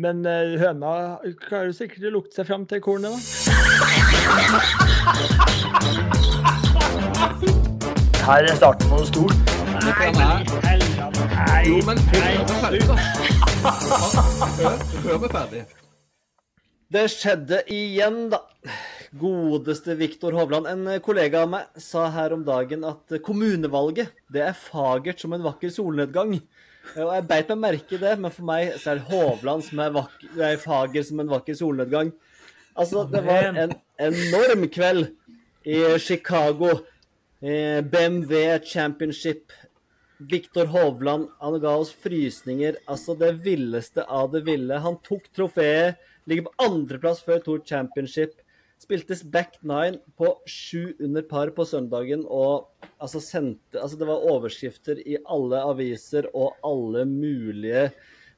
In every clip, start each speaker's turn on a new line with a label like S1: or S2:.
S1: Men eh, høna klarer sikkert å lukte seg fram til kornet, da. Her er starten på noe stort.
S2: Nei, er
S1: Nei,
S2: Jo, men hør meg ferdig.
S3: Det skjedde igjen, da. Godeste Viktor Hovland. En kollega av meg sa her om dagen at kommunevalget, det er fagert som en vakker solnedgang. Og jeg beit meg merke i det, men for meg så er det Hovland som er, vakker, er fager som en vakker solnedgang. Altså, det var en enorm kveld i Chicago. Eh, BMW Championship. Viktor Hovland, han ga oss frysninger. Altså det villeste av det ville. Han tok trofeet, ligger på andreplass før Tour Championship. Spiltes back nine på sju under par på søndagen og altså sendte Altså det var overskrifter i alle aviser og alle mulige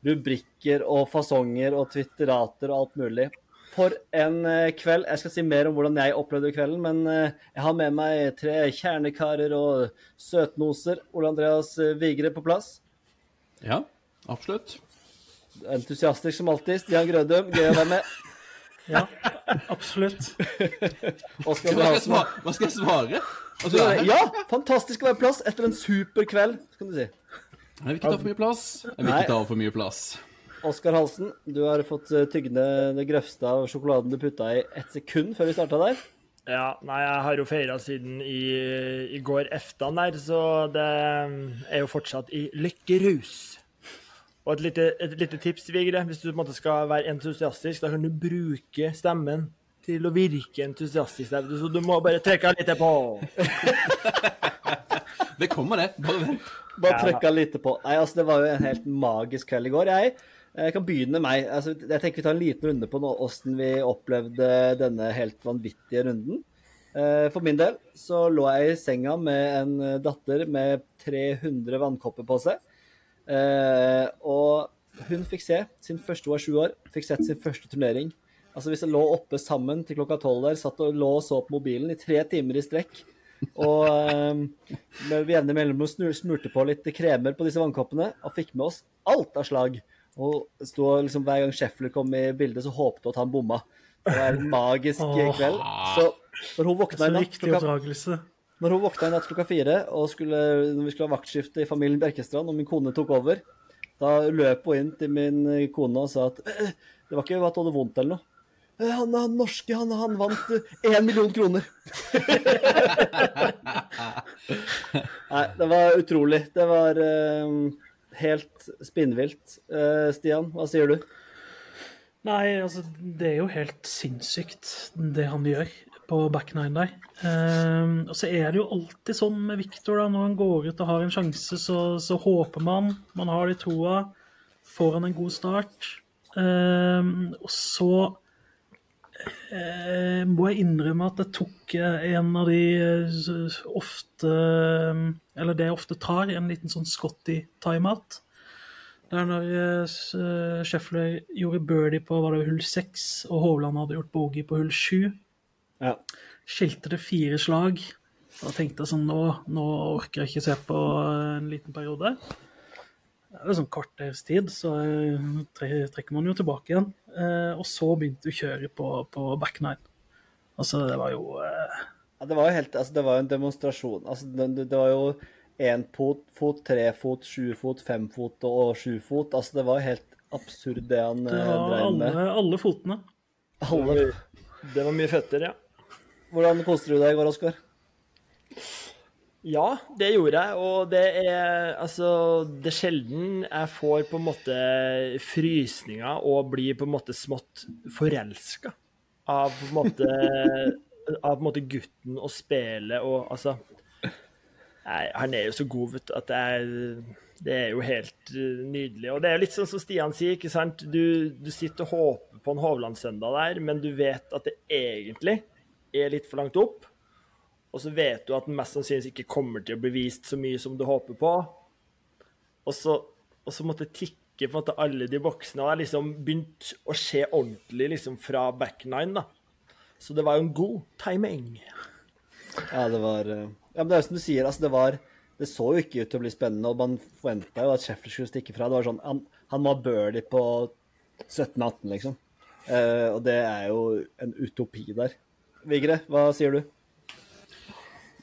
S3: rubrikker og fasonger og twitterater og alt mulig. For en eh, kveld. Jeg skal si mer om hvordan jeg opplevde kvelden, men eh, jeg har med meg tre kjernekarer og søtnoser. Ole Andreas eh, Vigre på plass.
S2: Ja, absolutt.
S3: Entusiastisk som alltid. Stian Grødum, gøy å være med.
S4: Ja, absolutt.
S2: Hva skal jeg skal? Hva skal jeg svare? Altså,
S3: Ja, fantastisk å være plass etter en super kveld, kan du si.
S2: jeg vil ikke ta for mye plass. Jeg vil ikke ta for mye plass.
S3: Oskar Halsen, du har fått tygne tygge det grøvste av sjokoladen du putta i ett sekund før vi starta der.
S1: Ja, nei, jeg har jo feira siden i, i går eftan der, så det er jo fortsatt i lykkerus. Og et lite, et lite tips, Vigre, hvis du på en måte skal være entusiastisk, da kan du bruke stemmen til å virke entusiastisk. der, Så du må bare trekke litt på.
S2: Det kommer, det. Bare vent.
S3: Bare
S1: Ja.
S3: litt på. Nei, altså, det var jo en helt magisk kveld i går. Jeg, jeg kan begynne med meg. Altså, jeg tenker vi tar en liten runde på hvordan vi opplevde denne helt vanvittige runden. Eh, For min del så lå jeg i senga med en eh, datter med 300 vannkopper på seg. Eh, og hun fikk se sin første, år, var sju år, fikk sett sin første turnering. Altså Hvis jeg lå oppe sammen til klokka tolv der, satt og lå og så på mobilen i tre timer i strekk, og eh, med jevne mellomrom smurte på litt kremer på disse vannkoppene, og fikk med oss alt av slag. Og stod, liksom Hver gang Scheffler kom i bildet, så håpte hun at han bomma. Det var en magisk kveld. Så når hun våkna i natt klokka. Når hun våkna i natt klokka fire, og skulle, når vi skulle ha vaktskifte i familien Bjerkestrand, og min kone tok over, da løp hun inn til min eh, kone og sa at «Eh, det var ikke at hun hadde vondt eller noe. «Eh, Han, han norske, han, han vant én million kroner. Nei, det var utrolig. Det var eh, helt spinnvilt. Uh, Stian, hva sier du?
S4: Nei, altså, det er jo helt sinnssykt, det han gjør på back nine der. Um, og så er det jo alltid sånn med Victor, da, når han går ut og har en sjanse, så, så håper man, man har det i troa, får han en god start. Um, og så uh, må jeg innrømme at jeg tok eh, en av de uh, ofte Eller det jeg ofte tar, en liten sånn Scotty timeout. Det er når uh, Scheffler gjorde birdie på var det hull seks, og Hovland hadde gjort bogey på hull sju.
S3: Ja.
S4: Skilte det fire slag. Da tenkte jeg sånn nå, nå orker jeg ikke se på en liten periode. Det er sånn kvarters tid, så eh, trekker man jo tilbake igjen. Eh, og så begynte du å kjøre på, på back nine. Altså, det var jo eh,
S3: Ja, det var jo helt, altså det var jo en demonstrasjon. Altså det, det var jo én fot, fot, tre fot, sju fot, fem fot og sju fot. Altså det var helt absurd det han
S4: Det
S3: eh,
S4: var
S3: drev med.
S4: alle, alle fotene.
S3: Alle.
S1: Det var mye føtter, ja.
S3: Hvordan koste du deg i går, Oskar?
S1: Ja, det gjorde jeg, og det er altså Det er sjelden jeg får på en måte frysninger og blir på en måte smått forelska av på en måte Av på en måte gutten og spelet og altså Nei, han er jo så god, vet du, at det er, det er jo helt eh, nydelig. Og det er litt sånn som Stian sier, ikke sant. Du, du sitter og håper på en Hovland-søndag der, men du vet at det egentlig er litt for langt opp. Og så vet du at den mest sannsynligvis ikke kommer til å bli vist så mye som du håper på. Og så, og så måtte tikke på måte alle de boksene. Og jeg liksom begynt å se ordentlig liksom fra back nine, da. Så det var jo en god timing.
S3: Ja, det var eh, Ja, men det er jo som du sier, altså det var Det så jo ikke ut til å bli spennende, og man forventa jo at Sheffield skulle stikke fra. Det var sånn Han, han var birdie på 17-18, liksom. Eh, og det er jo en utopi der. Vigre, hva sier du?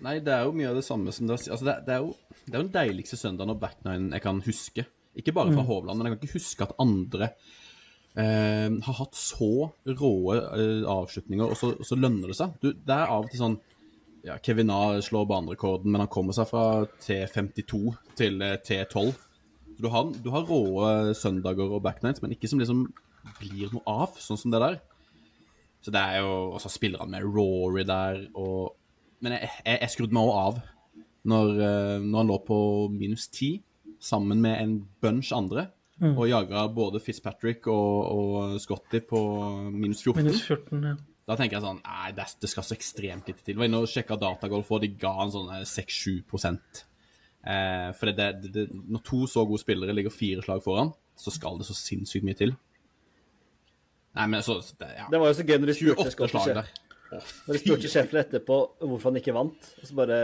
S5: Nei, det er jo mye av det samme som det Altså, det, det er jo det er den deiligste søndagen og backnine jeg kan huske. Ikke bare fra Hovland, men jeg kan ikke huske at andre eh, har hatt så råe eh, avslutninger, og så, og så lønner det seg. Du, det er av og til sånn ja, Kevin A slår banerekorden, men han kommer seg fra T52 til eh, T12. Du har, du har råe søndager og backnines, men ikke som liksom blir noe av, sånn som det der. Så det er jo Og så spiller han med Rory der, og Men jeg, jeg, jeg skrudde meg òg av når, eh, når han lå på minus 10 sammen med en bunch andre. Og jaga både Fitzpatrick og, og Scotty på minus 14.
S4: Minus 14, ja.
S5: Da tenker jeg sånn Nei, det, det skal så ekstremt lite til. Jeg var inne og sjekka datagolf, og de ga han sånn eh, 6-7 eh, For det, det, det, når to så gode spillere ligger fire slag foran, så skal det så sinnssykt mye til. Nei, men så det, ja.
S3: Det var jo så gøy når de spurte
S5: 28 slag der.
S3: Når de spurte Scheffler etterpå hvorfor han ikke vant, og så bare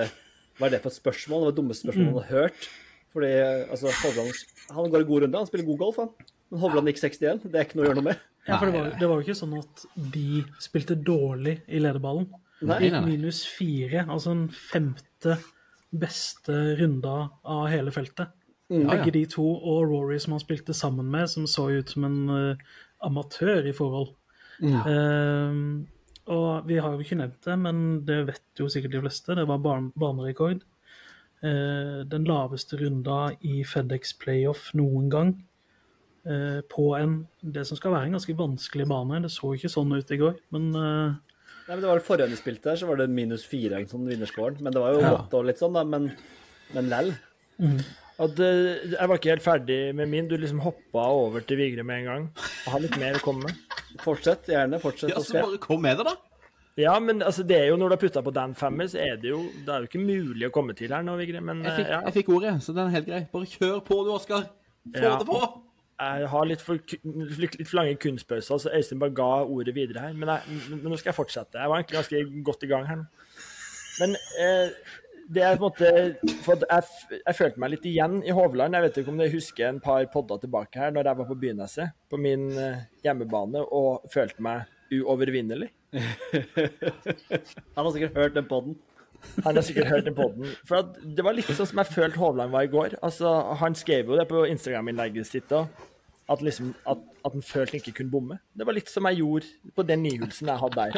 S3: Hva er det for et spørsmål? Det var det dummeste spørsmålet han hadde hørt. Fordi altså, Hovland han går en god runde, han spiller god golf, han. Men Hovland gikk 61, det er ikke noe å gjøre noe med.
S4: Ja, for det var, det var jo ikke sånn at de spilte dårlig i lederballen.
S3: Nei,
S4: De
S5: nei, nei.
S4: minus fire, altså den femte beste runda av hele feltet.
S5: Ja, ja.
S4: Begge de to og Rory som han spilte sammen med, som så ut som en eh, amatør i forhold. Eh, og vi har jo ikke nevnt det, men det vet jo sikkert de fleste. Det var ban banerekord. Uh, den laveste runda i FedEx playoff noen gang. Uh, på en det som skal være en ganske vanskelig bane. Det så ikke sånn ut i går, men eh,
S3: Nei, men det var det Forrige gang de spilte her, så var det minus fire sånn vinnerscoren. Men det var jo
S4: Ja.
S3: godt og litt sånn, da. Men, men lell.
S1: At, eh, jeg var ikke helt ferdig med min. Du liksom hoppa over til Vigre med en gang. Jeg har litt mer å komme med.
S3: Fortsett, gjerne. Fortsett
S5: Ja, så bare kom med det, da.
S1: Ja, men altså, det er jo når du har putta på Dan Fammer, så er det jo Det er jo ikke mulig å komme til her nå, Vigre. Men
S5: Jeg fikk,
S1: eh, ja,
S5: jeg fikk ordet, så den er helt grei. Bare kjør på du, Oskar. Få
S1: Ja.
S5: det på!
S1: jeg har litt for, litt, litt for lange kunstpauser, så Øystein bare ga ordet videre her. Men, jeg, men nå skal jeg fortsette. Jeg var egentlig ganske godt i gang her nå. Men eh, det er på en måte for jeg, jeg følte meg litt igjen i Hovland. Jeg vet ikke om dere husker en par podder tilbake her, når jeg var på Byneset, på min eh, hjemmebane, og følte meg uovervinnelig.
S3: Han har sikkert hørt den podden.
S1: Han har sikkert hørt den podden. For at det var litt sånn som jeg følte Hovland var i går. Altså, Han skrev jo det på Instagram-innlegget sitt òg, at, liksom, at, at han følte han ikke kunne bomme. Det var litt som jeg gjorde på den nihulsen jeg hadde der.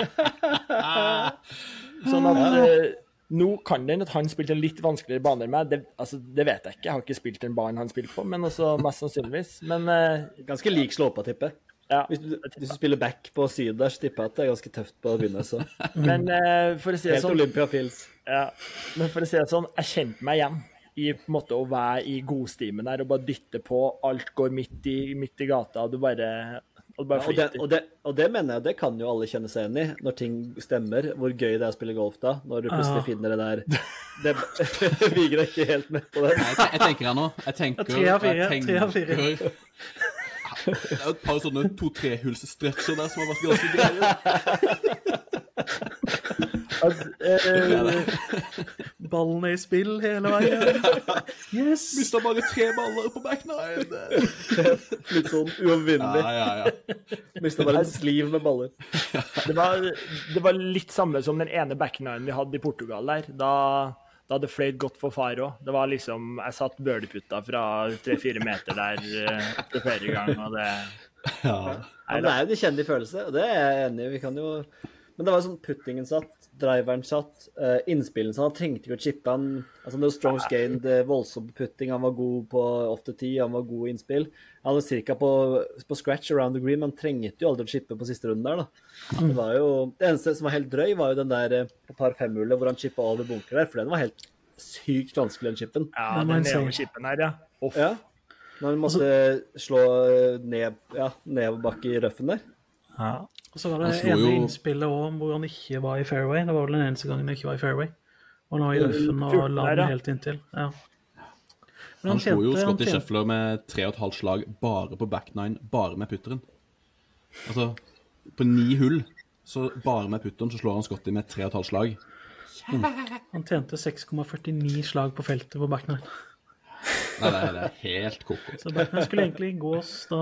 S1: Sånn at eh, nå kan det hende at han spilte en litt vanskeligere bane enn meg. Det, altså, det vet jeg ikke. Jeg har ikke spilt den banen han spilte på, men også mest sannsynligvis. Men uh,
S3: Ganske lik slåpa, tipper jeg.
S1: ja.
S3: Hvis du, hvis du spiller back på syd der, så tipper jeg at det er ganske tøft på å begynne. Så.
S1: Men uh, for å si det sånn
S3: Olympia Fils.
S1: Ja, men for å si det sånn, jeg kjente meg igjen i på en måte å være i godstimen der og bare dytte på. Alt går midt i, midt i gata, du bare, og bare
S3: Og det, og, det, og det mener jeg, det kan jo alle kjenne seg igjen i, når ting stemmer. Hvor gøy det er å spille golf da, når du plutselig
S4: Ja.
S3: finner det der det, viger deg ikke helt med på det.
S5: Nei, Jeg, jeg tenker her nå. Jeg tenker,
S4: tre av fire, tre av fire.
S5: Det er jo et par sånne to-trehulsstretcher der som har vært ganske greie.
S1: At, eh,
S4: ballen er i spill hele veien. Yes!
S5: Mista bare tre baller på backnine.
S3: Litt sånn uovervinnelig.
S5: Ja, ja, ja.
S3: Mista bare en sliv med baller.
S1: det, var, det var litt samme som den ene backninen vi hadde i Portugal der. Da, da hadde fløyt godt for far òg. Det var liksom Jeg satt birdie-putta fra tre-fire meter der etter flere ganger, og det
S3: Ja, ja. det er jo en kjennelig følelse, og det er jeg enig i. Vi kan jo Men det var sånn puttingen satt, driveren satt, uh, innspillen satt. Han trengte ikke å chippe. Han, altså var strongs gained, eh, voldsom putting. Han var god på off the tee, han var god i innspill. Han var cirka på, på scratch around the green, men han trengte jo aldri å chippe på siste runden der, da. Det var jo Det eneste som var helt drøy, var jo den der eh, på par fem-hullet hvor han chippa over bunker der, for den var helt sykt vanskelig, den chippen.
S1: Ja, den nedover-chippen her, ja. Off.
S3: Ja. Når han måtte slå ned, ja, nedoverbakke i røffen der.
S4: Og så var det
S5: Han
S4: ene
S5: jo-
S4: innspillet òg hvor han ikke var i fairway. Det var vel den eneste gangen han ikke var i fairway. Og han var i løffen og
S1: 14
S4: la den helt inntil. Ja. Men
S5: Han slo jo
S4: han
S5: Scotty
S4: tjente-
S5: med tre og et halvt slag bare på back nine, bare med putteren. Altså, på ni hull, så bare med putteren, så slår han Scotty med tre og et halvt slag.
S4: Han tjente 6,49 slag på feltet på back nine.
S5: Nei, det er, det er helt koko.
S4: Så Batman skulle egentlig gå da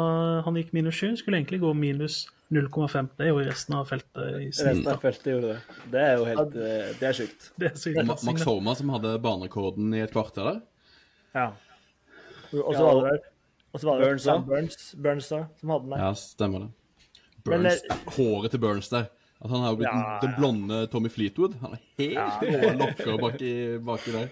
S4: han gikk minus 7, skulle egentlig gå minus 0,5. Det gjorde resten av feltet i snitt.
S3: Resten av feltet gjorde det. Det er jo helt eh, Det er sjukt.
S4: Det er
S5: Ma- Max. Horma som hadde banerekorden i et kvarter der.
S1: Ja. Og så var det og så var det
S3: Burns.
S1: Burns, Burns da, som hadde den der.
S5: Ja, stemmer det.
S1: Men,
S5: Burns, Håret til Burns der. At han har jo blitt
S1: Ja,
S5: ja. den blonde Tommy Fleetwood. Han er helt ja. lokker baki, baki der.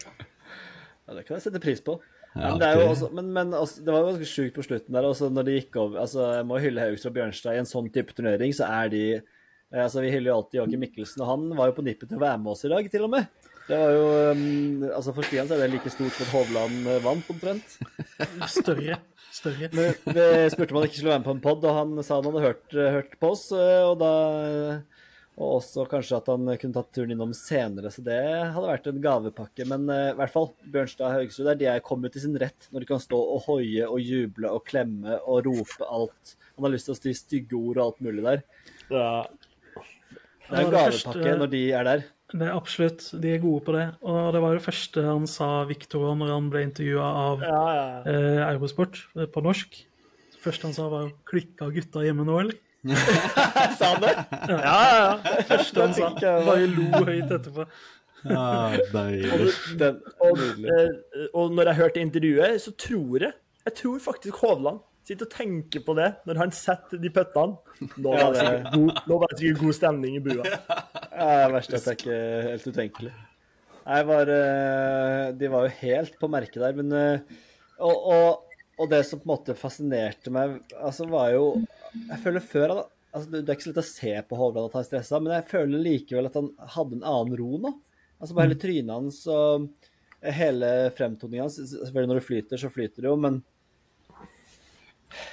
S3: Ja, Det kan jeg sette pris på.
S5: Ja,
S3: men det, er jo også, men, men altså, det var jo ganske sjukt på slutten der. Også når de gikk over altså, Jeg må hylle Haugstad og Bjørnstad. I en sånn type turnering så er de eh, altså Vi hyller jo alltid Joakim Mikkelsen, og han var jo på nippet til å være med oss i dag, til og med. Det var jo um, altså For Stian så er det like stort som at Hovland eh, vant, omtrent.
S4: Større. Større.
S3: Men det spurte om han ikke skulle være med på en pod, og han sa han hadde hørt, hørt på oss. eh, Og da og også kanskje at han kunne tatt turen innom senere, så det hadde vært en gavepakke. Men uh, i hvert fall, Bjørnstad Haugesund der, de er kommet til sin rett når de kan stå og hoie og juble og klemme og rope alt. Han har lyst til å si stygge ord og alt mulig der.
S1: Ja.
S3: Det er en gavepakke
S4: første-
S3: når de er der.
S4: Det er absolutt. De er gode på det. Og det var jo det første han sa, Victor, når han ble intervjua av
S1: Ja, ja.
S4: eh, Eurosport eh, på norsk. Det første han sa, var jo 'klikka gutta hjemme nå', eller?
S3: Sa han det?
S1: ja, ja, ja.
S4: Første han sa. Bare lo høyt etterpå.
S5: Ja, deilig.
S3: Den,
S1: Og, eh, og når jeg hørte intervjuet, så tror jeg Jeg tror faktisk Hovland sitter og tenker på det når han setter de puttene. Nå var det sikkert god, nå var det sikkert god stemning i bua.
S3: Ja, det verste er at det er ikke helt utenkelig. Nei, var, eh, de var jo helt på merket der, men eh, og, og, og det som på en måte fascinerte meg, altså var jo Jeg føler før at altså, Det er ikke så lett å se på Hovland at han er stressa, men jeg føler likevel at han hadde en annen ro nå. Altså Bare hele trynet hans og hele fremtoningen hans Selvfølgelig når det flyter, så flyter det jo, men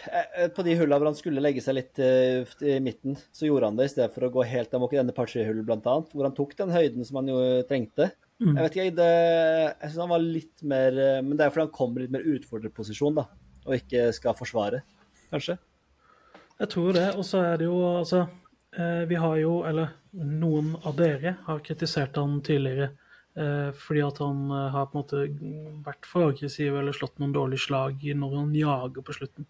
S3: Eh, På de hullene hvor han skulle legge seg litt eh, i midten, så gjorde han det i stedet for å gå helt amok i denne par tre hullet, blant annet, hvor han tok den høyden som han jo trengte. Jeg vet ikke, det, jeg synes han var litt mer eh, Men det er fordi han kommer i litt mer utfordrerposisjon, da, og ikke skal forsvare, kanskje.
S4: Jeg tror det. Og så er det jo altså eh, Vi har jo, eller noen av dere har kritisert han tidligere eh, fordi at han eh, har på en måte vært for aggressiv eller slått noen dårlige slag når han jager på slutten.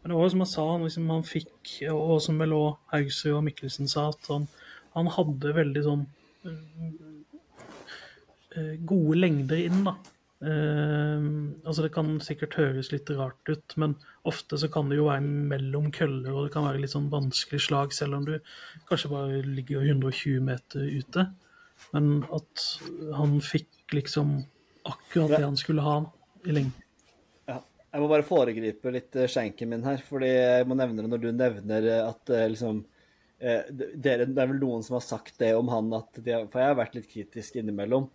S4: Men det var jo som han sa, han liksom han fikk, og som vel òg Haugsrud og Mikkelsen sa, at han, han hadde veldig sånn gode lengder inn, da. Eh, altså Det kan sikkert høres litt rart ut, men ofte så kan det jo være mellom køller, og det kan være litt sånn vanskelig slag, selv om du kanskje bare ligger 120 meter ute. Men at han fikk liksom akkurat det han skulle ha i lengden.
S3: Ja. Jeg må bare foregripe litt eh, skjenken min her, fordi jeg må nevne det når du nevner eh, at eh, liksom Det er vel noen som har sagt det om han, at de, for jeg har vært litt kritisk innimellom.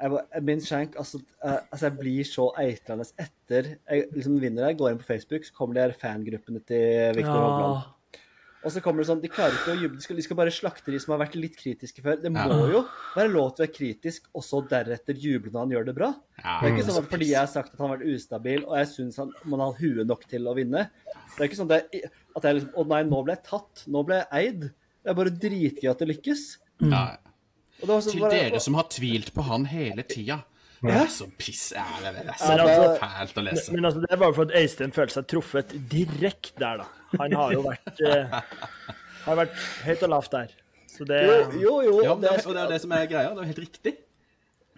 S3: Jeg, var- min skjenk, altså, eh, altså Jeg blir så eitrende etter jeg liksom vinner her. går inn på Facebook, så kommer de her fangruppene til Viktor Hovland. Og så kommer det sånn, De klarer ikke å juble, de skal, de skal bare slakte de som har vært litt kritiske før. Det må jo være lov til å være kritisk, og så deretter juble når han gjør det bra.
S5: Ja,
S3: Det er ikke sånn at fordi jeg har sagt at han har vært ustabil, og jeg syns man har huet nok til å vinne. Det er ikke sånn at jeg, at jeg liksom Å nei, nå ble jeg tatt. Nå ble jeg eid. Det er bare dritgøy at det lykkes.
S5: Ja.
S3: Og det var
S5: Til
S3: bare,
S5: dere som har tvilt på han hele tida. Det er så piss ja, det, er, det, er så
S1: Men altså-
S5: fælt å lese.
S1: Men altså, det er bare for at Øystein føler seg truffet direkte der, da. Han har jo vært uh, Har vært høyt og lavt der. Så det
S3: Jo, jo, jo.
S5: Ja,
S3: det
S5: det og det er det som er greia. Det er helt riktig.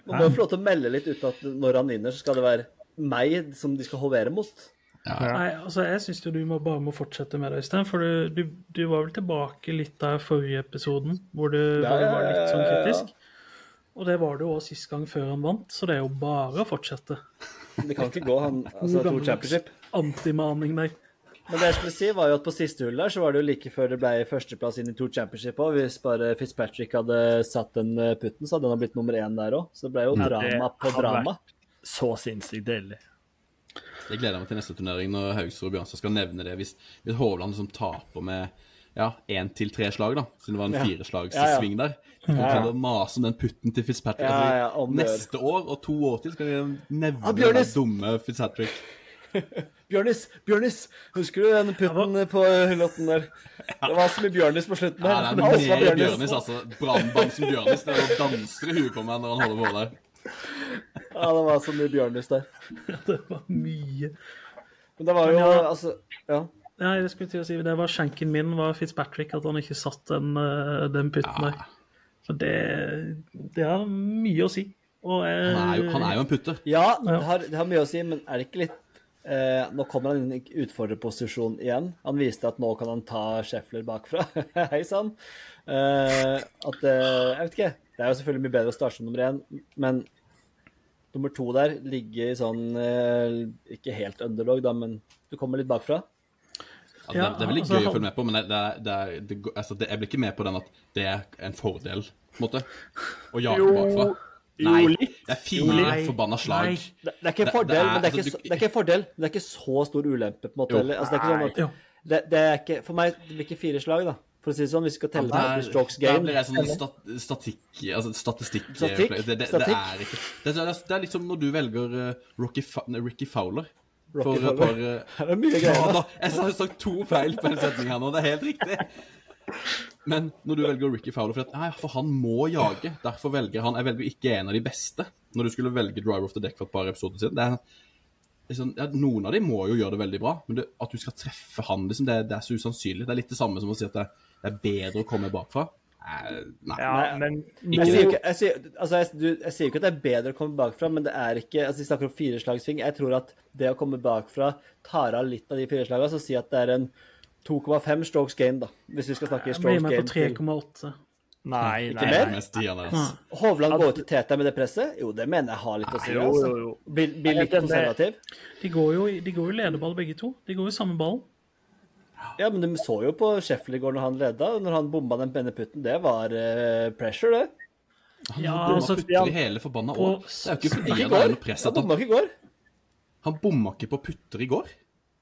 S3: man må jo få lov til å melde litt ut at når han vinner, så skal det være meg som de skal hovere mot.
S4: Nei, altså Jeg syns du må, bare må fortsette med det, Øystein. For du, du, du var vel tilbake litt der forrige episoden, hvor du
S3: Ja,
S4: hvor du
S3: ja,
S4: var litt
S3: ja,
S4: sånn
S3: ja, ja.
S4: kritisk. Og det var du òg sist gang før han vant, så det er jo bare å fortsette.
S3: Det kan ikke gå, han altså to Championship.
S4: Antimaning der.
S3: Men det jeg skulle si var jo at på siste hull der så var det jo like før det ble førsteplass inn i to Championship òg. Hvis bare Fitzpatrick hadde satt den eh, putten, så hadde han blitt nummer én der òg. Så det ble jo drama på drama.
S1: vært så sinnssykt deilig.
S5: Jeg gleder meg til neste turnering når Haugsrud og Bjørnstad skal nevne det. Hvis, hvis Hovland liksom taper med ja, én til tre slag, da, siden det var en
S3: Ja, ja.
S5: sving der. Så kan du mase om den putten til Fitzpatrick.
S3: Ja,
S5: Altså,
S3: ja,
S5: neste år og to år til skal de nevne den dumme Fitzpatrick.
S3: Bjørnis! Bjørnis! Husker du den putten på hullotten der? Det var så mye Bjørnis på slutten der.
S5: det
S3: Det
S5: er mer
S3: Bjørnis.
S5: Bjørnis, altså. Brannbamsen Bjørnis. Det er jo danser i huet på meg når han holder på der.
S3: Ja, det var så mye Bjørnus der.
S4: Det var mye.
S3: Men det var jo
S4: ja.
S3: altså Ja.
S4: Nei, jeg skulle til å si det var skjenken min var Fitzpatrick, at han ikke satt den, eh, den putten der. Så det, det har mye å si. Og jeg,
S5: Han er jo, han er jo en putte.
S3: Ja, det har, det har mye å si, men er det ikke litt eh, Nå kommer han inn i utfordrerposisjon igjen. Han viste at nå kan han ta Scheffler bakfra. Hei sann. Eh, at eh, Jeg vet ikke. Det er jo selvfølgelig mye bedre å starte som nummer én, men nummer to der ligger i sånn eh, Ikke helt underdog, da, men du kommer litt bakfra.
S5: Altså,
S4: Ja,
S5: det, det er veldig
S4: altså,
S5: gøy å følge med på, men det, det, er- det, er- det, altså, det, jeg blir ikke med på den at det er en fordel, på en måte, å jage bakfra. Nei, det er fire forbanna slag.
S3: Det, det er ikke en fordel,
S5: det er-
S3: men det er ikke,
S5: altså,
S3: så-
S5: du-
S3: det er ikke fordel, men det er ikke så stor ulempe, på en måte.
S5: Jo.
S3: Eller, altså, det er ikke sånn at, det, det er ikke, for meg det blir ikke fire slag, da. For å si det sånn, hvis vi skal telle
S5: Der,
S3: på strokes game.
S5: blir jeg sånn stat, statikk, altså statistikk,
S3: Statikk?
S5: Det, det, det, er ikke det, er- det er liksom når du velger uh, Rocky Fa Ricky Fowler.
S3: Rocky
S5: for,
S3: Fowler.
S5: Par, uh,
S3: Det er mye
S5: ja,
S3: greier.
S5: da, jeg har sagt to feil på en setning her nå, det er helt riktig. Men når du velger Ricky Fowler for, at, nei, for han må jage, derfor velger han Jeg velger ikke en av de beste. Når du skulle velge Driver of the Deck for et par episoder siden. Det er, liksom, ja, noen av dem må jo gjøre det veldig bra, men det, at du skal treffe han, liksom, det, det er så usannsynlig. Det er litt det samme som å si at det, det er bedre å komme bakfra. Eh, nei.
S1: Ja, men
S3: Jeg sier, ikke, jeg, sier, altså jeg, du, jeg sier ikke at det er bedre å komme bakfra, men det er ikke altså Vi snakker om fireslagssving. Jeg tror at det å komme bakfra tar av litt av de fire slagene. Så si at det er en 2,5 strokes gain, da. Hvis vi skal snakke
S4: Jeg blir
S3: strokes
S4: med på 3,8.
S1: Nei,
S5: Ikke
S1: nei.
S3: mer?
S5: Stian,
S4: Ja.
S5: altså.
S3: Hovland går til Teta med det presset? Jo, det mener jeg har litt å si.
S1: Jo,
S3: Altså.
S1: jo, jo.
S3: Blir, blir litt
S1: er
S3: konservativ.
S4: De går jo de går jo lederball begge to. De går jo samme ballen.
S3: Ja, men du så jo på Sheffield i går når han leda, når han bomba den penneputten. Det var uh, pressure, det.
S5: Han
S4: Ja,
S5: bomma
S4: altså,
S5: putter i hele forbanna år. Det er jo ikke fordi han er noe press
S3: Han
S5: at han,
S3: bomma ikke i går.
S5: han bomma ikke på putter i går.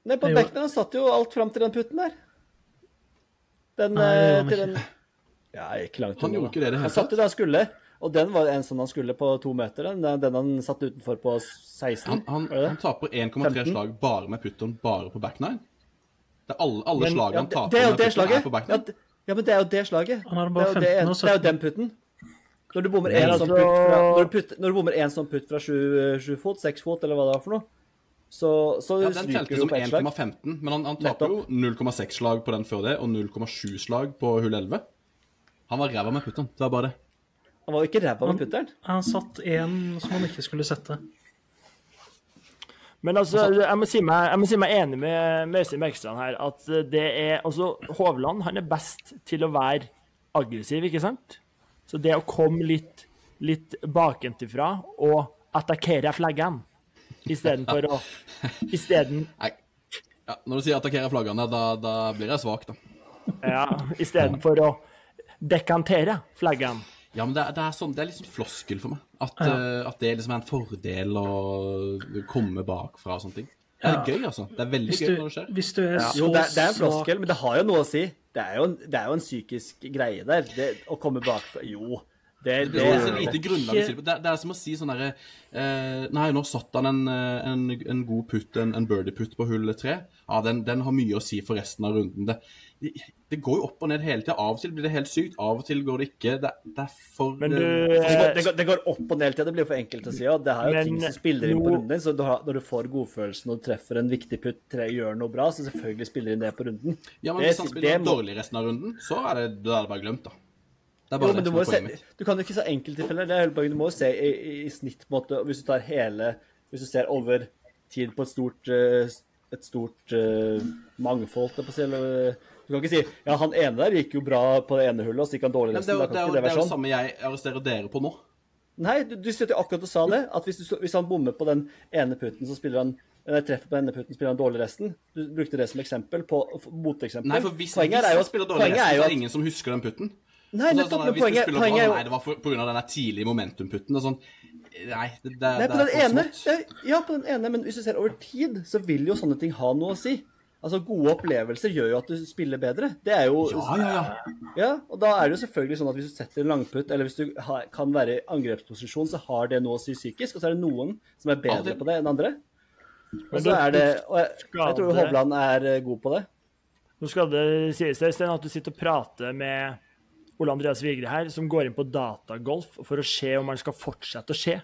S3: Nei, på
S4: Jo.
S3: bekken han satt jo alt fram til den putten der. Den
S4: Nei, det
S3: eh,
S4: gjorde han
S3: til
S4: ikke.
S3: den Ja, ikke langt
S5: Han gjorde ikke det i det
S3: Han satt jo der han skulle, og den var en sånn han skulle på to meter. Den, den han satt utenfor på 16.
S5: Han, han,
S3: var det det?
S5: han taper 1,3 slag bare med putteren, bare på back nine. Det er alle, alle
S1: Men-
S5: slagene han
S3: taper
S5: taper
S3: det er
S5: med
S3: det
S5: putteren,
S3: slaget.
S5: er på back
S3: Ja,
S5: nine.
S3: ja, men det er jo det slaget.
S4: Han
S3: Det
S4: bare
S3: er
S4: 15 og
S3: det er jo den putten. Når du bommer
S1: én
S3: en sånn putt fra, når du putter, når du bommer en sånn putt fra sju, sju fot, seks fot, eller hva det var for noe, så, så
S5: Ja, den
S3: stryker
S5: telte
S3: du
S5: som
S3: på ett slag.
S5: 1,15, men han, han taper jo 0,6 slag på den før det, og 0,7 slag på hull 11. Han var ræva med putteren. Det var bare det.
S3: Han var jo ikke ræva med putteren.
S4: Han satt en som han ikke skulle sette.
S1: Men altså, jeg må si meg, jeg må si meg enig med, med Øystein Bergstrand her. At det er Altså, Hovland han er best til å være aggressiv, ikke sant? Så det å komme litt, litt bakentifra og attakkere flaggene istedenfor å Isteden
S5: Nei. Ja, når du sier attakkere flaggene, da, da blir jeg svak, da.
S1: ja, istedenfor å dekantere flaggene.
S5: Ja, men det er, det er, sånn, det er litt sånn floskel for meg. At, eh, at det liksom er en fordel å komme bakfra og sånne ting. Det er gøy, altså. Det er veldig
S4: Hvis
S5: gøy når det skjer.
S4: hvis du er så
S3: Jo, det, det er en floskel, men det har jo noe å si. Det er jo en, det er jo en psykisk greie der. Det, å komme bakfra Jo, det,
S5: Det er så
S3: det,
S5: lite grunnlag si det. Det, er- det er som å si sånn derre eh, Nei, nå satt han en, eh, en, en god putt, en, en birdie-putt på hull tre. Ja, den, den har mye å si for resten av runden. Det, det, går jo opp og ned hele tida. Av og til blir det helt sykt, av og til går det ikke. Det, det er for
S1: Men du
S5: eh,
S3: det, går, det, går, opp og ned til det blir jo for enkelt å si. Det er jo
S1: Men
S3: ting som spiller inn på runden din. Så du har, når du får godfølelsen og treffer en viktig putt, tre, gjør noe bra, så selvfølgelig spiller inn det på runden.
S5: Ja, men
S3: Det-
S5: hvis han spiller
S3: det
S5: dårlig resten av runden, så er det, da er det bare glemt, da. Det er
S3: Jo, men
S5: det
S3: du,
S5: som er
S3: se,
S5: poenget mitt.
S3: du kan jo ikke se enkelttilfeller. Det er hele poenget. Du må jo se i, i, i snitt, på en måte, hvis du tar hele Hvis du ser over tid på et stort, eh, et stort uh, mangfold, på selv, du kan ikke si ja, han ene der gikk jo bra på det ene hullet, og så gikk han dårlig
S5: Men det, det,
S3: det, det
S5: det er jo
S3: sånn.
S5: samme jeg arresterer dere på nå.
S3: Nei, du, du sitter jo akkurat og sa det. At hvis, du, hvis han bommer på den ene putten, så spiller han Nei, treffer på den ene putten, spiller han dårlig resten. Du brukte det som eksempel på moteksempel.
S5: Nei, for hvis, hvis
S3: er jo
S5: han
S3: at-
S5: spiller dårlig resten,
S3: er
S5: så er det ingen som husker den putten.
S3: Nei,
S5: så det
S3: nettopp,
S5: sånn,
S3: men poenget,
S5: på,
S3: poenget er jo
S5: Nei, det var pga. på grunn av den tidlige momentumputten. og sånn. Nei, det, det,
S3: Nei, på den
S5: er den
S3: ene,
S5: smått.
S3: ja, på den ene, men hvis du ser over tid, så vil jo sånne ting ha noe å si. Altså, Gode opplevelser gjør jo at du spiller bedre. Det er jo
S5: Ja, ja, ja.
S3: Ja, og da er det jo selvfølgelig sånn at hvis du setter en langputt, eller hvis du har, kan være i angrepsposisjon, så har det noe å si psykisk, og så er det noen som er bedre på det enn andre. Og så er det Og jeg, jeg tror
S1: jo
S3: Hovland er eh, god på det.
S1: Nå skal det sies Øystein, at du sitter og prater med Ole Andreas Vigre her, som går inn på datagolf for å se om han skal fortsette å se.